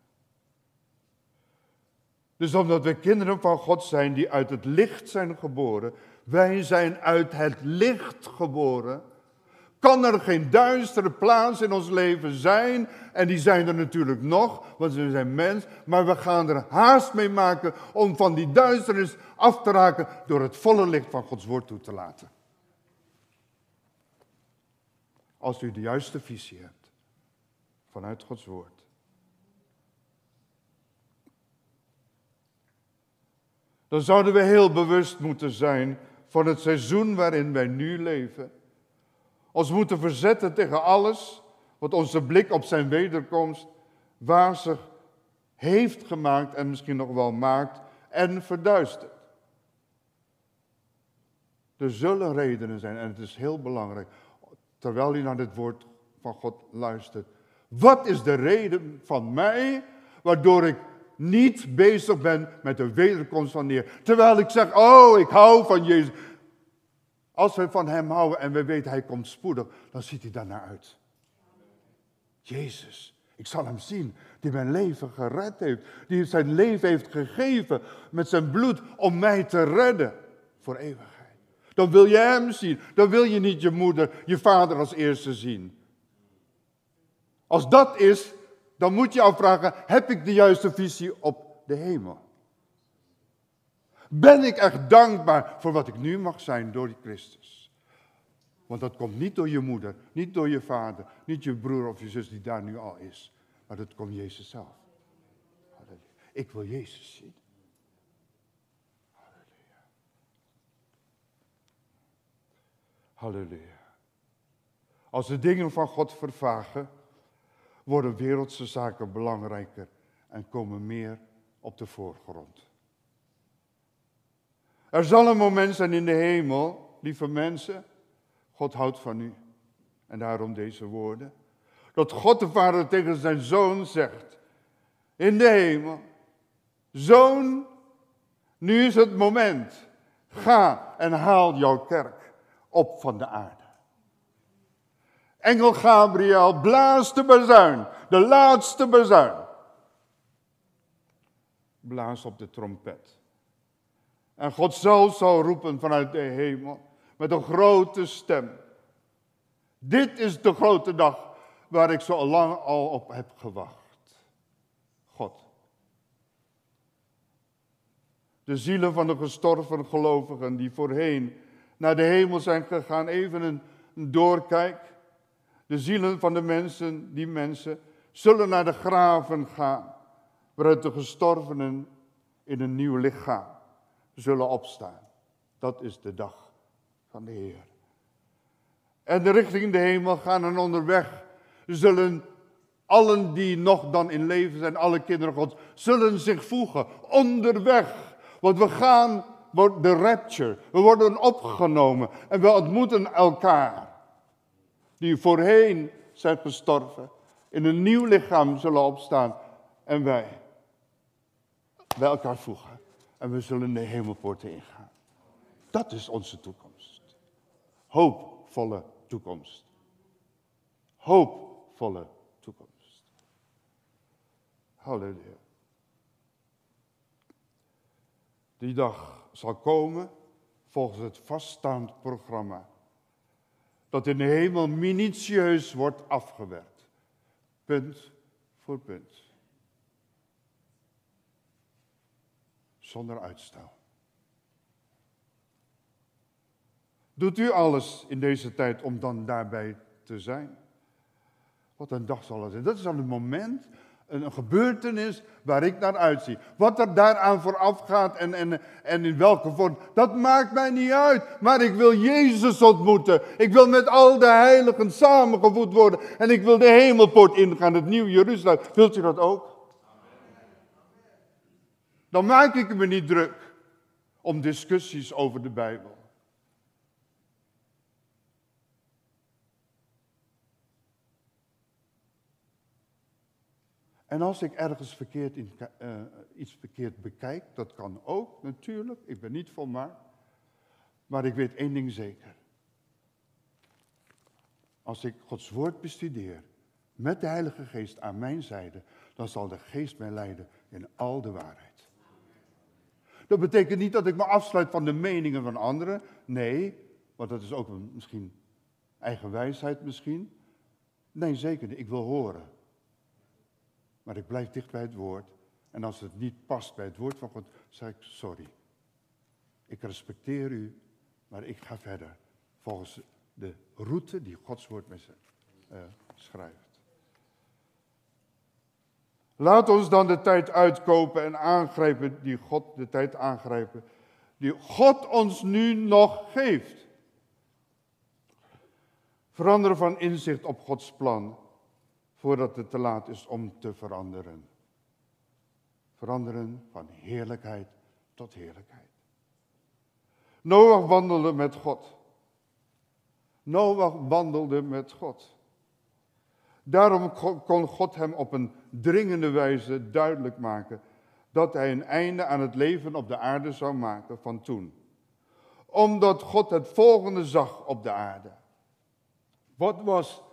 Dus omdat we kinderen van God zijn die uit het licht zijn geboren, wij zijn uit het licht geboren, kan er geen duistere plaats in ons leven zijn. En die zijn er natuurlijk nog, want we zijn mens. Maar we gaan er haast mee maken om van die duisternis af te raken door het volle licht van Gods woord toe te laten. Als u de juiste visie hebt vanuit Gods woord. Dan zouden we heel bewust moeten zijn van het seizoen waarin wij nu leven ons moeten verzetten tegen alles wat onze blik op zijn wederkomst wazig heeft gemaakt en misschien nog wel maakt en verduistert. Er zullen redenen zijn en het is heel belangrijk, terwijl u naar dit woord van God luistert. Wat is de reden van mij waardoor ik niet bezig ben met de wederkomst van de? Terwijl ik zeg, oh, ik hou van Jezus. Als we van hem houden en we weten hij komt spoedig, dan ziet hij daarnaar uit. Jezus, ik zal hem zien, die mijn leven gered heeft, die zijn leven heeft gegeven met zijn bloed om mij te redden voor eeuwigheid. Dan wil je hem zien, dan wil je niet je moeder, je vader als eerste zien. Als dat is, dan moet je afvragen, heb ik de juiste visie op de hemel? Ben ik echt dankbaar voor wat ik nu mag zijn door die Christus? Want dat komt niet door je moeder, niet door je vader, niet je broer of je zus die daar nu al is. Maar dat komt Jezus zelf. Ik wil Jezus zien. Halleluja. Halleluja. Als de dingen van God vervagen, worden wereldse zaken belangrijker en komen meer op de voorgrond. Er zal een moment zijn in de hemel, lieve mensen, God houdt van u. En daarom deze woorden. Dat God de Vader tegen zijn zoon zegt, in de hemel, zoon, Nu is het moment. Ga en haal jouw kerk op van de aarde. Engel Gabriel blaast de bazuin, de laatste bazuin. Blaas op de trompet. En God zelf zal roepen vanuit de hemel met een grote stem. Dit is de grote dag waar ik zo lang al op heb gewacht. God. De zielen van de gestorven gelovigen die voorheen naar de hemel zijn gegaan, even een, een doorkijk. De zielen van de mensen, die mensen, zullen naar de graven gaan, waaruit de gestorvenen in een nieuw lichaam zullen opstaan. Dat is de dag van de Heer. En de richting de hemel gaan en onderweg zullen allen die nog dan in leven zijn, alle kinderen God, zullen zich voegen onderweg. Want we gaan, de rapture, we worden opgenomen en we ontmoeten elkaar. Die voorheen zijn gestorven, in een nieuw lichaam zullen opstaan en wij bij elkaar voegen. En we zullen de hemelpoorten ingaan. Dat is onze toekomst. Hoopvolle toekomst. Hoopvolle toekomst. Halleluja. Die dag zal komen volgens het vaststaand programma. Dat in de hemel minutieus wordt afgewerkt. Punt voor punt. Zonder uitstel. Doet u alles in deze tijd om dan daarbij te zijn? Wat een dag zal het zijn. Dat is dan een moment, een, gebeurtenis waar ik naar uitzie. Wat er daaraan vooraf gaat en, en, en in welke vorm, dat maakt mij niet uit. Maar ik wil Jezus ontmoeten. Ik wil met al de heiligen samengevoed worden. En ik wil de hemelpoort ingaan, het nieuw Jeruzalem. Wilt u dat ook? Dan maak ik me niet druk om discussies over de Bijbel. En als ik ergens verkeerd in, uh, iets verkeerd bekijk, dat kan ook natuurlijk, ik ben niet volmaakt. Maar ik weet één ding zeker. Als ik Gods woord bestudeer, met de Heilige Geest aan mijn zijde, dan zal de Geest mij leiden in al de waarheid. Dat betekent niet dat ik me afsluit van de meningen van anderen. Nee, want dat is ook een, misschien eigen wijsheid misschien. Nee, zeker niet. Ik wil horen. Maar ik blijf dicht bij het woord. En als het niet past bij het woord van God, zeg ik sorry. Ik respecteer u, maar ik ga verder volgens de route die Gods woord met ze uh, schrijft. Laat ons dan de tijd uitkopen en aangrijpen die God, de tijd aangrijpen, die God ons nu nog geeft. Veranderen van inzicht op Gods plan voordat het te laat is om te veranderen. Veranderen van heerlijkheid tot heerlijkheid. Noach wandelde met God. Noach wandelde met God. Daarom kon God hem op een dringende wijze duidelijk maken dat hij een einde aan het leven op de aarde zou maken van toen. Omdat God het volgende zag op de aarde. Wat was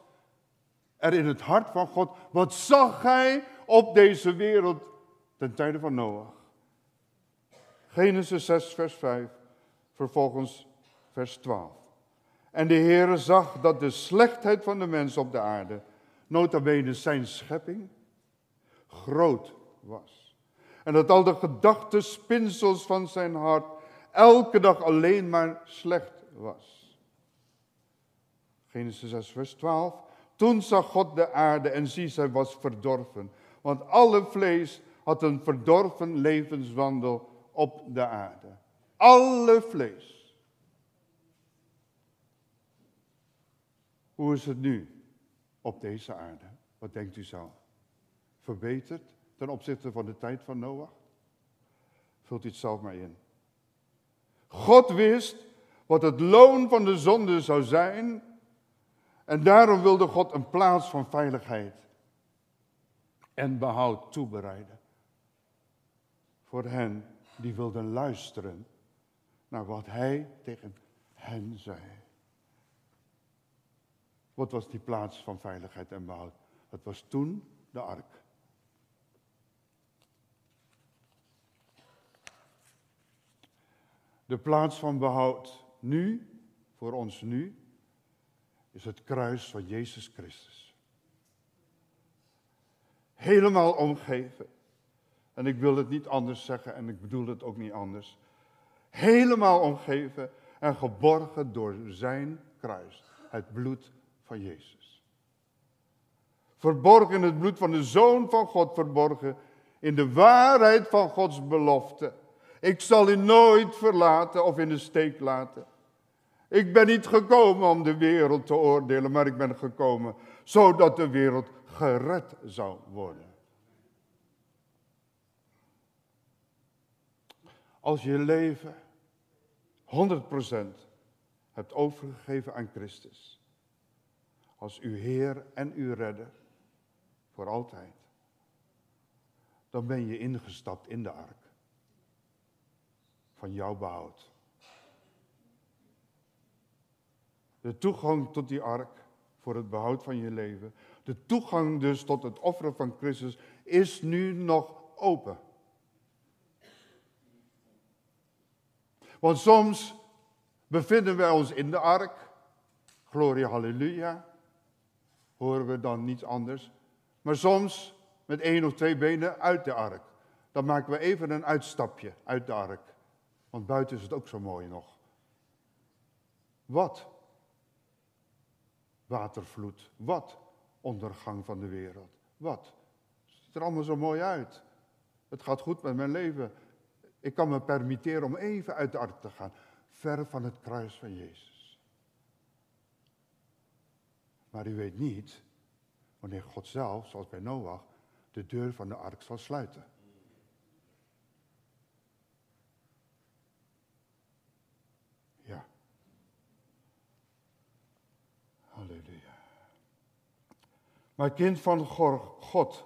er in het hart van God. Wat zag hij op deze wereld ten tijde van Noach? Genesis 6, vers 5, vervolgens vers 12. En de Heere zag dat de slechtheid van de mens op de aarde, nota bene zijn schepping, groot was. En dat al de gedachten, spinsels van zijn hart, elke dag alleen maar slecht was. Genesis 6, vers 12. Toen zag God de aarde en zie, zij was verdorven. Want alle vlees had een verdorven levenswandel op de aarde. Alle vlees. Hoe is het nu op deze aarde? Wat denkt u zo? Verbeterd ten opzichte van de tijd van Noach? Vult u het zelf maar in. God wist wat het loon van de zonde zou zijn en daarom wilde God een plaats van veiligheid en behoud toebereiden. Voor hen die wilden luisteren naar wat hij tegen hen zei. Wat was die plaats van veiligheid en behoud? Dat was toen de ark. De plaats van behoud nu, voor ons nu, is het kruis van Jezus Christus. Helemaal omgeven. En ik wil het niet anders zeggen en ik bedoel het ook niet anders. Helemaal omgeven en geborgen door zijn kruis, het bloed van Jezus. Verborgen in het bloed van de Zoon van God, verborgen in de waarheid van Gods belofte. Ik zal u nooit verlaten of in de steek laten. Ik ben niet gekomen om de wereld te oordelen, maar ik ben gekomen zodat de wereld gered zou worden. Als je leven 100% hebt overgegeven aan Christus, als uw Heer en uw Redder, voor altijd, dan ben je ingestapt in de ark van jouw behoud. De toegang tot die ark voor het behoud van je leven, de toegang dus tot het offeren van Christus, is nu nog open. Want soms bevinden wij ons in de ark, gloria halleluja, horen we dan niets anders. Maar soms met één of twee benen uit de ark. Dan maken we even een uitstapje uit de ark. Want buiten is het ook zo mooi nog. Wat? Watervloed. Wat? Ondergang van de wereld. Wat? Het ziet er allemaal zo mooi uit. Het gaat goed met mijn leven. Ik kan me permitteren om even uit de ark te gaan. Ver van het kruis van Jezus. Maar u weet niet wanneer God zelf, zoals bij Noach, de deur van de ark zal sluiten. Ja. Halleluja. Maar kind van God,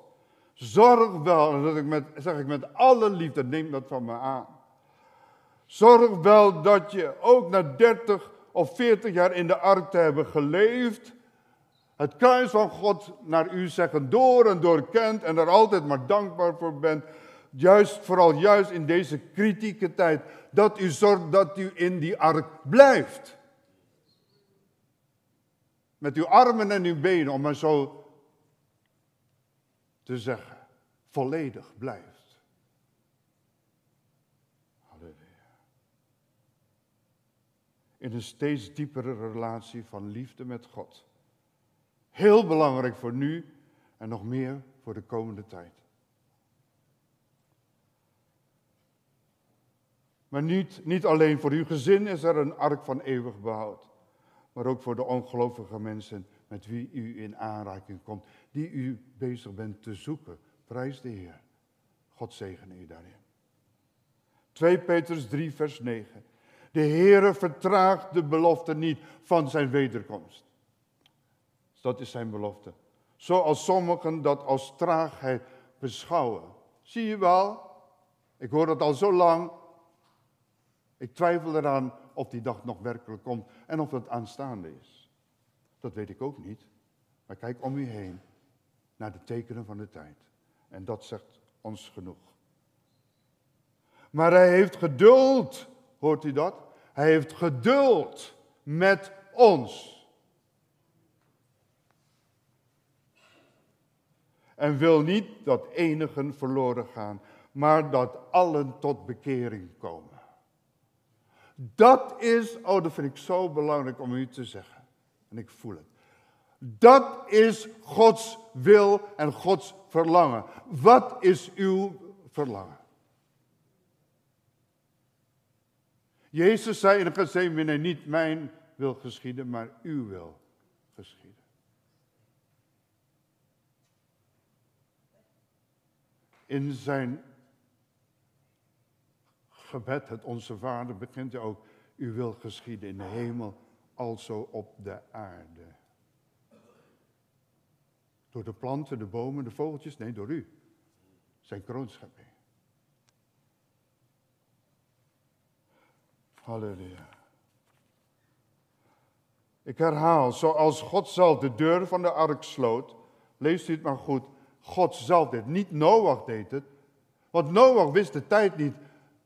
zorg wel, en dat ik met, zeg ik met alle liefde, neem dat van me aan. Zorg wel dat je ook na 30 of 40 jaar in de ark te hebben geleefd, het kruis van God naar u zeggen door en door kent en er altijd maar dankbaar voor bent. Juist, vooral juist in deze kritieke tijd, dat u zorgt dat u in die ark blijft. Met uw armen en uw benen, om maar zo te zeggen, volledig blijft. Halleluja. In een steeds diepere relatie van liefde met God. Heel belangrijk voor nu en nog meer voor de komende tijd. Maar niet, niet alleen voor uw gezin is er een ark van eeuwig behoud, maar ook voor de ongelovige mensen met wie u in aanraking komt, die u bezig bent te zoeken. Prijs de Heer. God zegene u daarin. 2 Petrus 3, vers 9. De Heere vertraagt de belofte niet van zijn wederkomst. Dat is zijn belofte. Zoals sommigen dat als traagheid beschouwen. Zie je wel? Ik hoor dat al zo lang. Ik twijfel eraan of die dag nog werkelijk komt en of het aanstaande is. Dat weet ik ook niet. Maar kijk om u heen naar de tekenen van de tijd. En dat zegt ons genoeg. Maar hij heeft geduld. Hoort u dat? Hij heeft geduld met ons. En wil niet dat enigen verloren gaan, maar dat allen tot bekering komen. Dat is, oh dat vind ik zo belangrijk om u te zeggen. En ik voel het. Dat is Gods wil en Gods verlangen. Wat is uw verlangen? Jezus zei in het Gethsemane, niet mijn wil geschieden, maar uw wil geschieden. In zijn gebed, het Onze Vader, begint hij ook, u wil geschieden in de hemel, alzo op de aarde. Door de planten, de bomen, de vogeltjes? Nee, door u. Zijn kroonschepping. Halleluja. Ik herhaal, zoals God zelf de deur van de ark sloot, leest u het maar goed, God zelf deed, niet Noach deed het, want Noach wist de tijd niet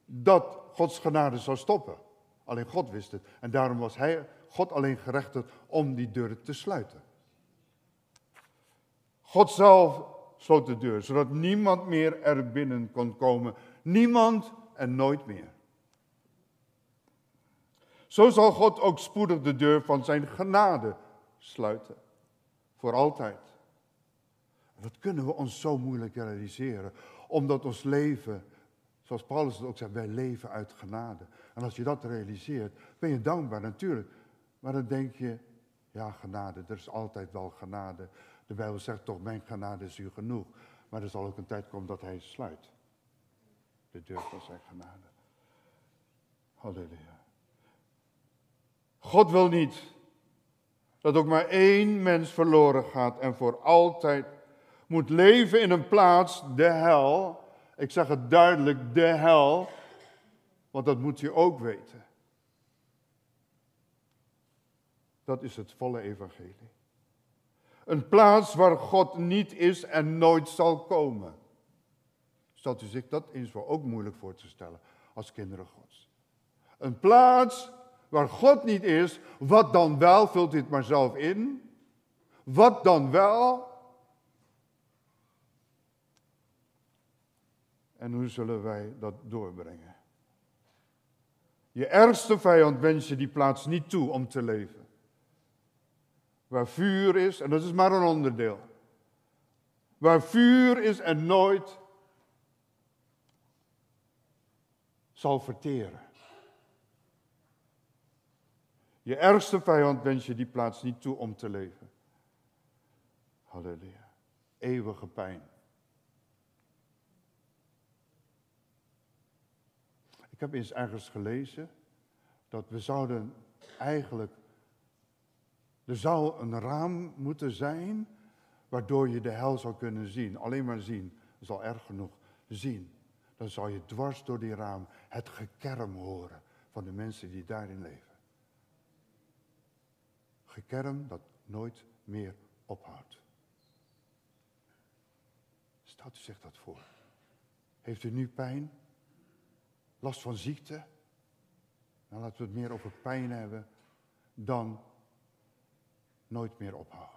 dat Gods genade zou stoppen. Alleen God wist het. En daarom was hij, God alleen gerechtigd om die deur te sluiten. God zelf sloot de deur, zodat niemand meer er binnen kon komen. Niemand en nooit meer. Zo zal God ook spoedig de deur van zijn genade sluiten. Voor altijd. Dat kunnen we ons zo moeilijk realiseren. Omdat ons leven, zoals Paulus het ook zegt, wij leven uit genade. En als je dat realiseert, ben je dankbaar natuurlijk. Maar dan denk je, ja genade, er is altijd wel genade. De Bijbel zegt toch, mijn genade is u genoeg. Maar er zal ook een tijd komen dat hij sluit. De deur van zijn genade. Halleluja. God wil niet dat ook maar één mens verloren gaat en voor altijd moet leven in een plaats, de hel. Ik zeg het duidelijk, de hel, want dat moet je ook weten. Dat is het volle evangelie. Een plaats waar God niet is en nooit zal komen. Stelt u zich dat eens voor ook moeilijk voor te stellen als kinderen Gods. Een plaats waar God niet is, wat dan wel, vult dit maar zelf in. Wat dan wel? En hoe zullen wij dat doorbrengen? Je ergste vijand wens je die plaats niet toe om te leven. Waar vuur is, en dat is maar een onderdeel. Waar vuur is en nooit zal verteren. Je ergste vijand wens je die plaats niet toe om te leven. Halleluja. Eeuwige pijn. Ik heb eens ergens gelezen dat we zouden eigenlijk. Er zou een raam moeten zijn waardoor je de hel zou kunnen zien. Alleen maar zien, dat is al erg genoeg. Zien. Dan zou je dwars door die raam het gekerm horen van de mensen die daarin leven gekerm dat nooit meer ophoudt. Stelt u zich dat voor. Heeft u nu pijn? Last van ziekte? Dan nou, laten we het meer over pijn hebben dan nooit meer ophouden.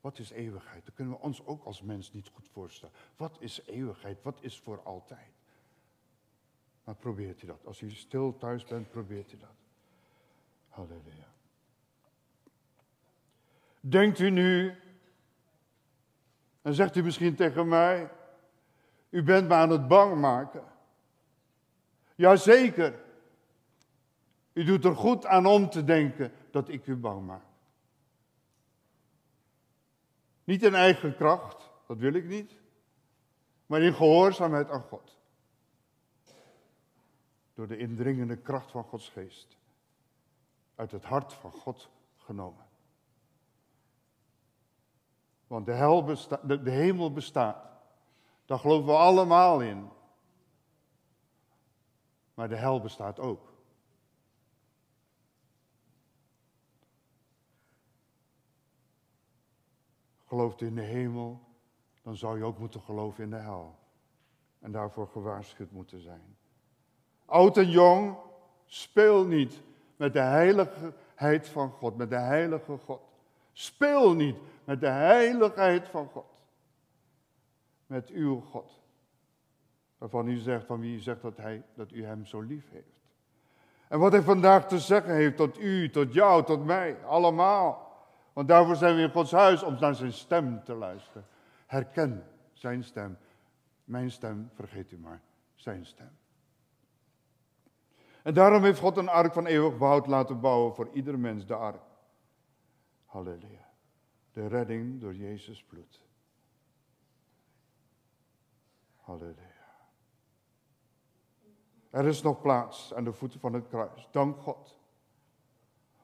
Wat is eeuwigheid? Dat kunnen we ons ook als mens niet goed voorstellen. Wat is eeuwigheid? Wat is voor altijd? Maar probeert u dat. Als u stil thuis bent, probeert u dat. Halleluja. Denkt u nu, en zegt u misschien tegen mij, u bent me aan het bang maken. Jazeker. U doet er goed aan om te denken dat ik u bang maak. Niet in eigen kracht, dat wil ik niet, maar in gehoorzaamheid aan God. Door de indringende kracht van Gods geest uit het hart van God genomen. Want de, hel de hemel bestaat. Daar geloven we allemaal in. Maar de hel bestaat ook. Gelooft in de hemel, dan zou je ook moeten geloven in de hel. En daarvoor gewaarschuwd moeten zijn. Oud en jong, speel niet met de heiligheid van God, met de heilige God. Speel niet met de heiligheid van God. Met uw God. Waarvan u zegt, van wie u zegt dat, hij, dat u hem zo lief heeft. En wat hij vandaag te zeggen heeft tot u, tot jou, tot mij, allemaal. Want daarvoor zijn we in Gods huis om naar zijn stem te luisteren. Herken zijn stem. Mijn stem, vergeet u maar, zijn stem. En daarom heeft God een ark van eeuwig behoud laten bouwen voor ieder mens, de ark. Halleluja. De redding door Jezus bloed. Halleluja. Er is nog plaats aan de voeten van het kruis. Dank God.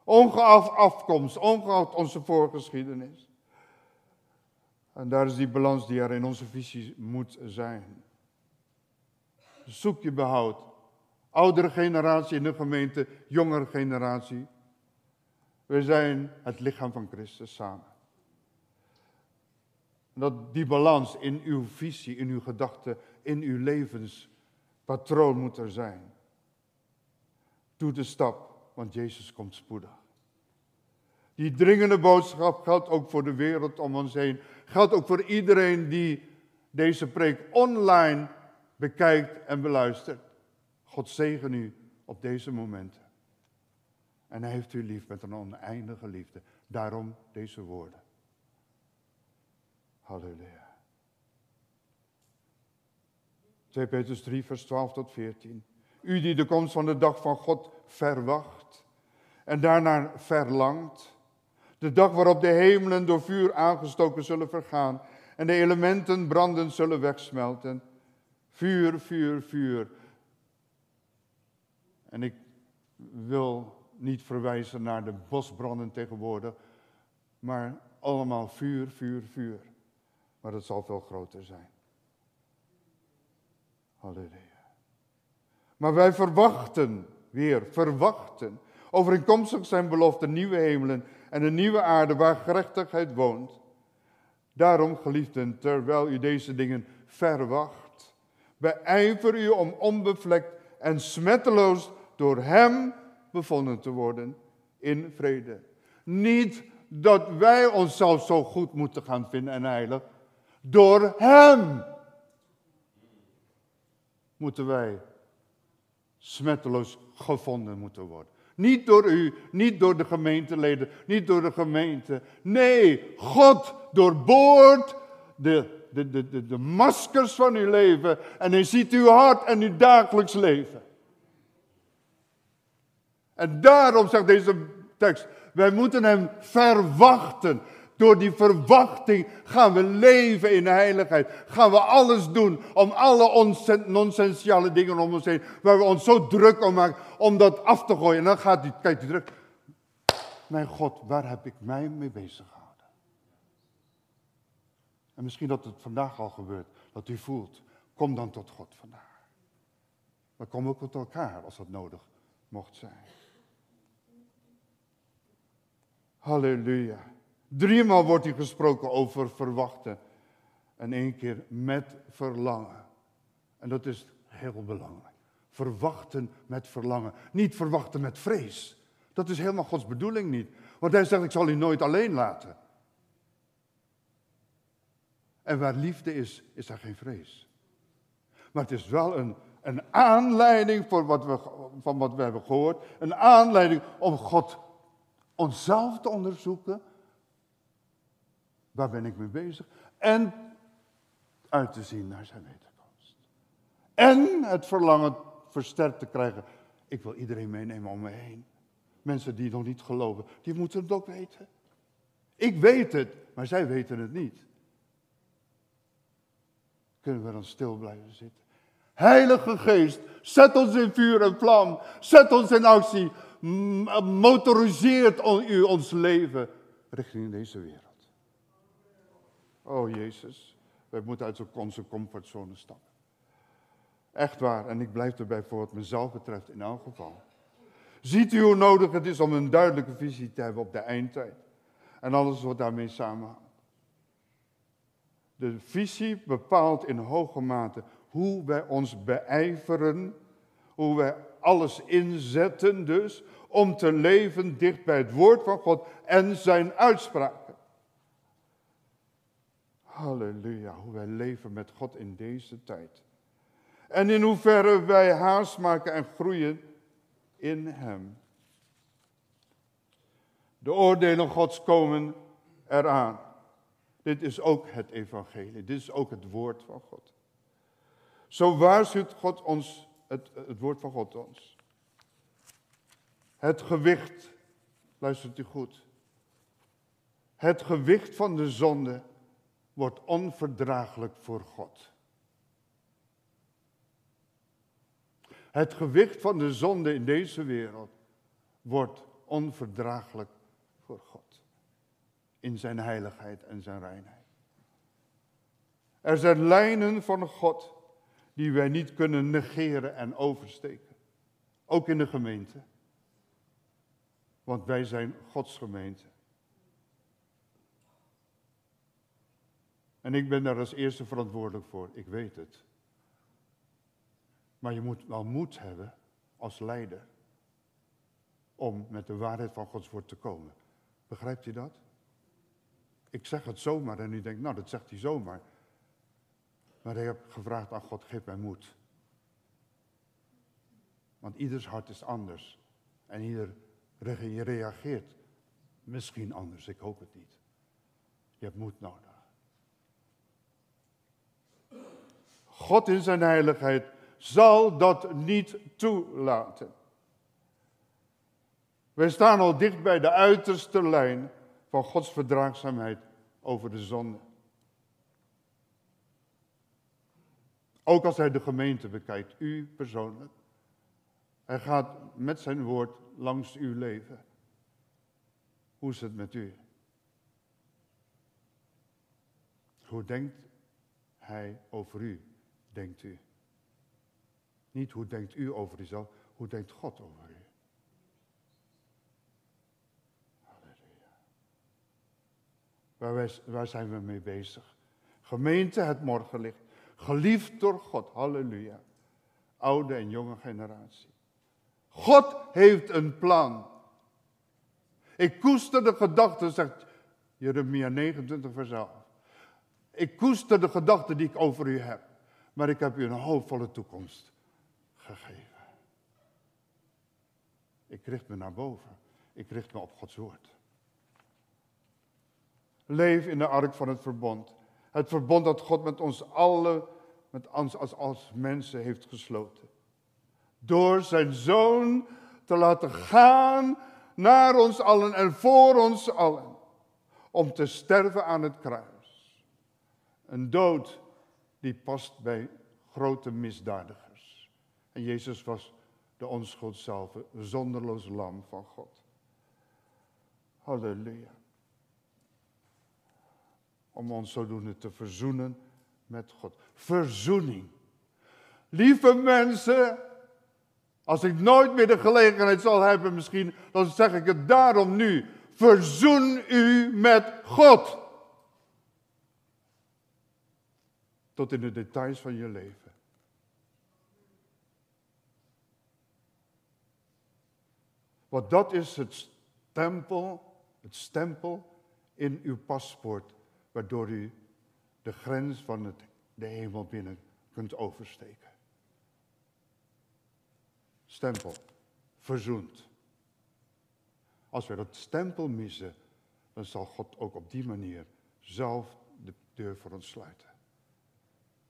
Ongeacht afkomst, ongeacht onze voorgeschiedenis. En daar is die balans die er in onze visie moet zijn. Zoek je behoud Oudere generatie in de gemeente, jongere generatie. We zijn het lichaam van Christus samen. Dat die balans in uw visie, in uw gedachten, in uw levenspatroon moet er zijn. Doe de stap, want Jezus komt spoedig. Die dringende boodschap geldt ook voor de wereld om ons heen. Geldt ook voor iedereen die deze preek online bekijkt en beluistert. God zegen u op deze momenten. En hij heeft u lief met een oneindige liefde. Daarom deze woorden. Halleluja. 2 Petrus 3, vers 12 tot 14. U die de komst van de dag van God verwacht en daarna verlangt. De dag waarop de hemelen door vuur aangestoken zullen vergaan en de elementen branden zullen wegsmelten. Vuur, vuur, vuur. En ik wil niet verwijzen naar de bosbranden tegenwoordig, maar allemaal vuur, vuur, vuur. Maar het zal veel groter zijn. Halleluja. Maar wij verwachten, weer verwachten, overeenkomstig zijn belofte, nieuwe hemelen en een nieuwe aarde waar gerechtigheid woont. Daarom, geliefden, terwijl u deze dingen verwacht, beijver u om onbevlekt en smetteloos door Hem bevonden te worden in vrede. Niet dat wij onszelf zo goed moeten gaan vinden en heilig. Door Hem moeten wij smetteloos gevonden moeten worden. Niet door u, niet door de gemeenteleden, niet door de gemeente. Nee, God doorboort de, de, de, de, de maskers van uw leven en hij ziet uw hart en uw dagelijks leven. En daarom zegt deze tekst, wij moeten hem verwachten. Door die verwachting gaan we leven in heiligheid. Gaan we alles doen om alle nonsentiale dingen om ons heen, waar we ons zo druk om maken, om dat af te gooien. En dan gaat hij, kijkt hij terug. Mijn God, waar heb ik mij mee bezig gehouden? En misschien dat het vandaag al gebeurt, dat u voelt, kom dan tot God vandaag. We komen ook tot elkaar als dat nodig mocht zijn. Halleluja. Driemaal wordt hier gesproken over verwachten. En één keer met verlangen. En dat is heel belangrijk. Verwachten met verlangen. Niet verwachten met vrees. Dat is helemaal Gods bedoeling niet. Want hij zegt, ik zal u nooit alleen laten. En waar liefde is, is er geen vrees. Maar het is wel een, een aanleiding voor wat we, van wat we hebben gehoord. Een aanleiding om God onszelf te onderzoeken. Waar ben ik mee bezig? En uit te zien naar zijn wederkomst. En het verlangen versterkt te krijgen. Ik wil iedereen meenemen om me heen. Mensen die nog niet geloven, die moeten het ook weten. Ik weet het, maar zij weten het niet. Kunnen we dan stil blijven zitten? Heilige Geest, zet ons in vuur en vlam. Zet ons in actie motoriseert u ons leven richting deze wereld. Oh Jezus, wij moeten uit onze comfortzone stappen. Echt waar, en ik blijf erbij voor wat mezelf betreft in elk geval. Ziet u hoe nodig het is om een duidelijke visie te hebben op de eindtijd. En alles wat daarmee samenhangt. De visie bepaalt in hoge mate hoe wij ons beijveren, hoe wij alles inzetten dus om te leven dicht bij het woord van God en zijn uitspraken. Halleluja, hoe wij leven met God in deze tijd. En in hoeverre wij haast maken en groeien in Hem. De oordelen Gods komen eraan. Dit is ook het evangelie, dit is ook het woord van God. Zo waarschuwt God ons, het, het woord van God ons. Het gewicht, luistert u goed. Het gewicht van de zonde wordt onverdraaglijk voor God. Het gewicht van de zonde in deze wereld wordt onverdraaglijk voor God. In zijn heiligheid en zijn reinheid. Er zijn lijnen van God die wij niet kunnen negeren en oversteken. Ook in de gemeente. Want wij zijn Gods gemeente. En ik ben daar als eerste verantwoordelijk voor. Ik weet het. Maar je moet wel moed hebben als leider om met de waarheid van Gods woord te komen. Begrijpt u dat? Ik zeg het zomaar en u denkt, nou dat zegt hij zomaar. Maar ik heb gevraagd aan God, geef mij moed. Want ieders hart is anders. En ieder reageert misschien anders, ik hoop het niet. Je hebt moed nodig. God in zijn heiligheid zal dat niet toelaten. Wij staan al dicht bij de uiterste lijn van Gods verdraagzaamheid over de zonde. Ook als hij de gemeente bekijkt, u persoonlijk. Hij gaat met zijn woord langs uw leven. Hoe is het met u? Hoe denkt hij over u, denkt u? Niet hoe denkt u over uzelf, hoe denkt God over u? Halleluja. Waar, waar zijn we mee bezig? Gemeente, het morgenlicht. Geliefd door God, halleluja. Oude en jonge generatie. God heeft een plan. Ik koester de gedachten, zegt Jeremia 29 vers 11. Ik koester de gedachten die ik over u heb. Maar ik heb u een hoopvolle toekomst gegeven. Ik richt me naar boven. Ik richt me op Gods woord. Leef in de ark van het verbond. Het verbond dat God met ons allen, met ons als, als mensen heeft gesloten. Door zijn zoon te laten gaan naar ons allen en voor ons allen. Om te sterven aan het kruis. Een dood die past bij grote misdadigers. En Jezus was de onschuld zelf, zonderloos lam van God. Halleluja. Om ons zodoende te verzoenen met God. Verzoening. Lieve mensen, als ik nooit meer de gelegenheid zal hebben misschien, dan zeg ik het daarom nu. Verzoen u met God. Tot in de details van je leven. Want dat is het stempel, het stempel in uw paspoort, waardoor u de grens van het, de hemel binnen kunt oversteken. Stempel, verzoend. Als we dat stempel missen, dan zal God ook op die manier zelf de deur voor ons sluiten.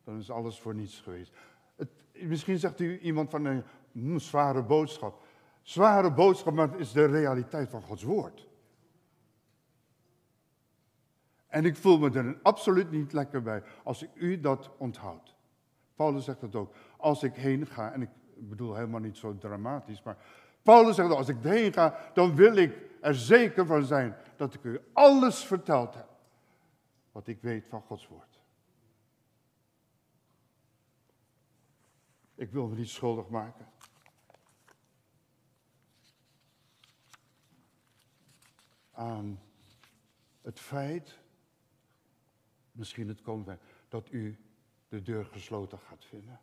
Dan is alles voor niets geweest. Het, misschien zegt u iemand van een mm, zware boodschap. Zware boodschap, maar het is de realiteit van Gods woord. En ik voel me er absoluut niet lekker bij als ik u dat onthoudt. Paulus zegt het ook. Als ik heen ga, en ik bedoel helemaal niet zo dramatisch, maar Paulus zegt als ik heen ga, dan wil ik er zeker van zijn dat ik u alles verteld heb wat ik weet van Gods woord. Ik wil me niet schuldig maken. Aan het feit, misschien het komt dat u de deur gesloten gaat vinden.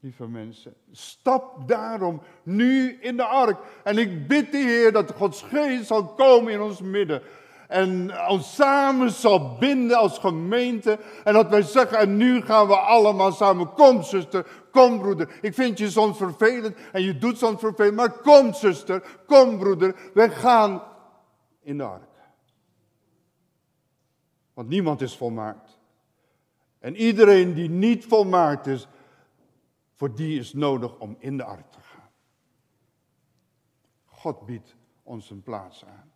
Lieve mensen, stap daarom nu in de ark. En ik bid de Heer dat Gods geest zal komen in ons midden. En ons samen zal binden als gemeente. En dat wij zeggen, en nu gaan we allemaal samen. Kom zuster, kom broeder. Ik vind je soms vervelend en je doet soms vervelend. Maar kom zuster, kom broeder. Wij gaan in de ark. Want niemand is volmaakt. En iedereen die niet volmaakt is, voor die is nodig om in de ark te gaan. God biedt ons een plaats aan.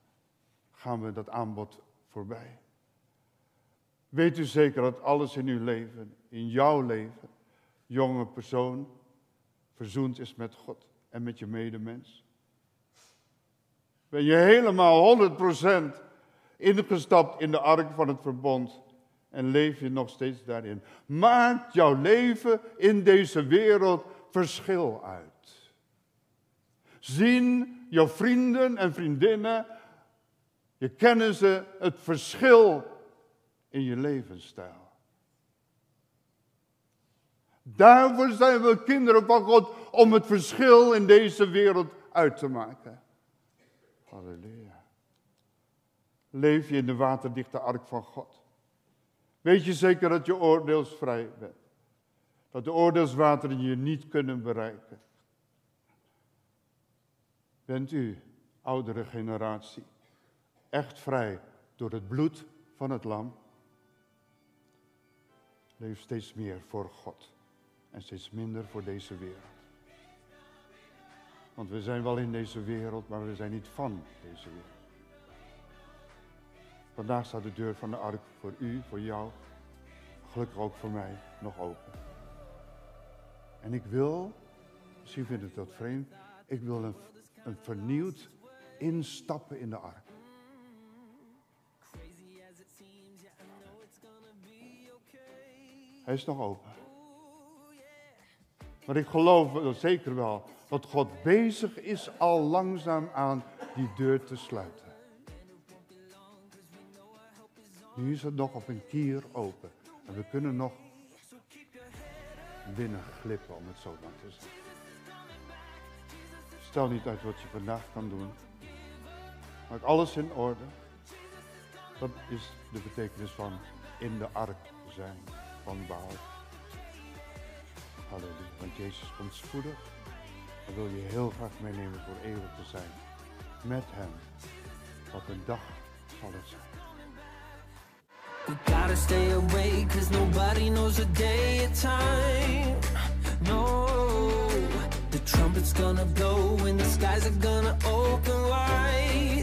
Gaan we dat aanbod voorbij? Weet u zeker dat alles in uw leven, in jouw leven, jonge persoon, verzoend is met God en met je medemens? Ben je helemaal 100% ingestapt in de ark van het verbond en leef je nog steeds daarin. Maakt jouw leven in deze wereld verschil uit. Zien jouw vrienden en vriendinnen, je kennen ze het verschil in je levensstijl. Daarvoor zijn we kinderen van God om het verschil in deze wereld uit te maken. Halleluja. Leef je in de waterdichte ark van God. Weet je zeker dat je oordeelsvrij bent. Dat de oordeelswateren je niet kunnen bereiken. Bent u, oudere generatie, echt vrij door het bloed van het lam? Leef steeds meer voor God en steeds minder voor deze wereld. Want we zijn wel in deze wereld, maar we zijn niet van deze wereld. Vandaag staat de deur van de ark voor u, voor jou, gelukkig ook voor mij, nog open. En ik wil, misschien vindt het dat vreemd, ik wil een, een vernieuwd instappen in de ark. Hij is nog open. Maar ik geloof zeker wel dat God bezig is al langzaam aan die deur te sluiten. Nu is het nog op een kier open. En we kunnen nog binnen glippen, om het zo maar te zeggen. Stel niet uit wat je vandaag kan doen. Maak alles in orde. Dat is de betekenis van in de ark zijn van Baal. Halleluja. Want Jezus komt spoedig. Dan wil je heel graag meenemen voor eeuwig te zijn. Met hem. Wat een dag zal het zijn. We gotta stay awake cause nobody knows the day or time. No, the trumpet's gonna blow and the skies are gonna open wide.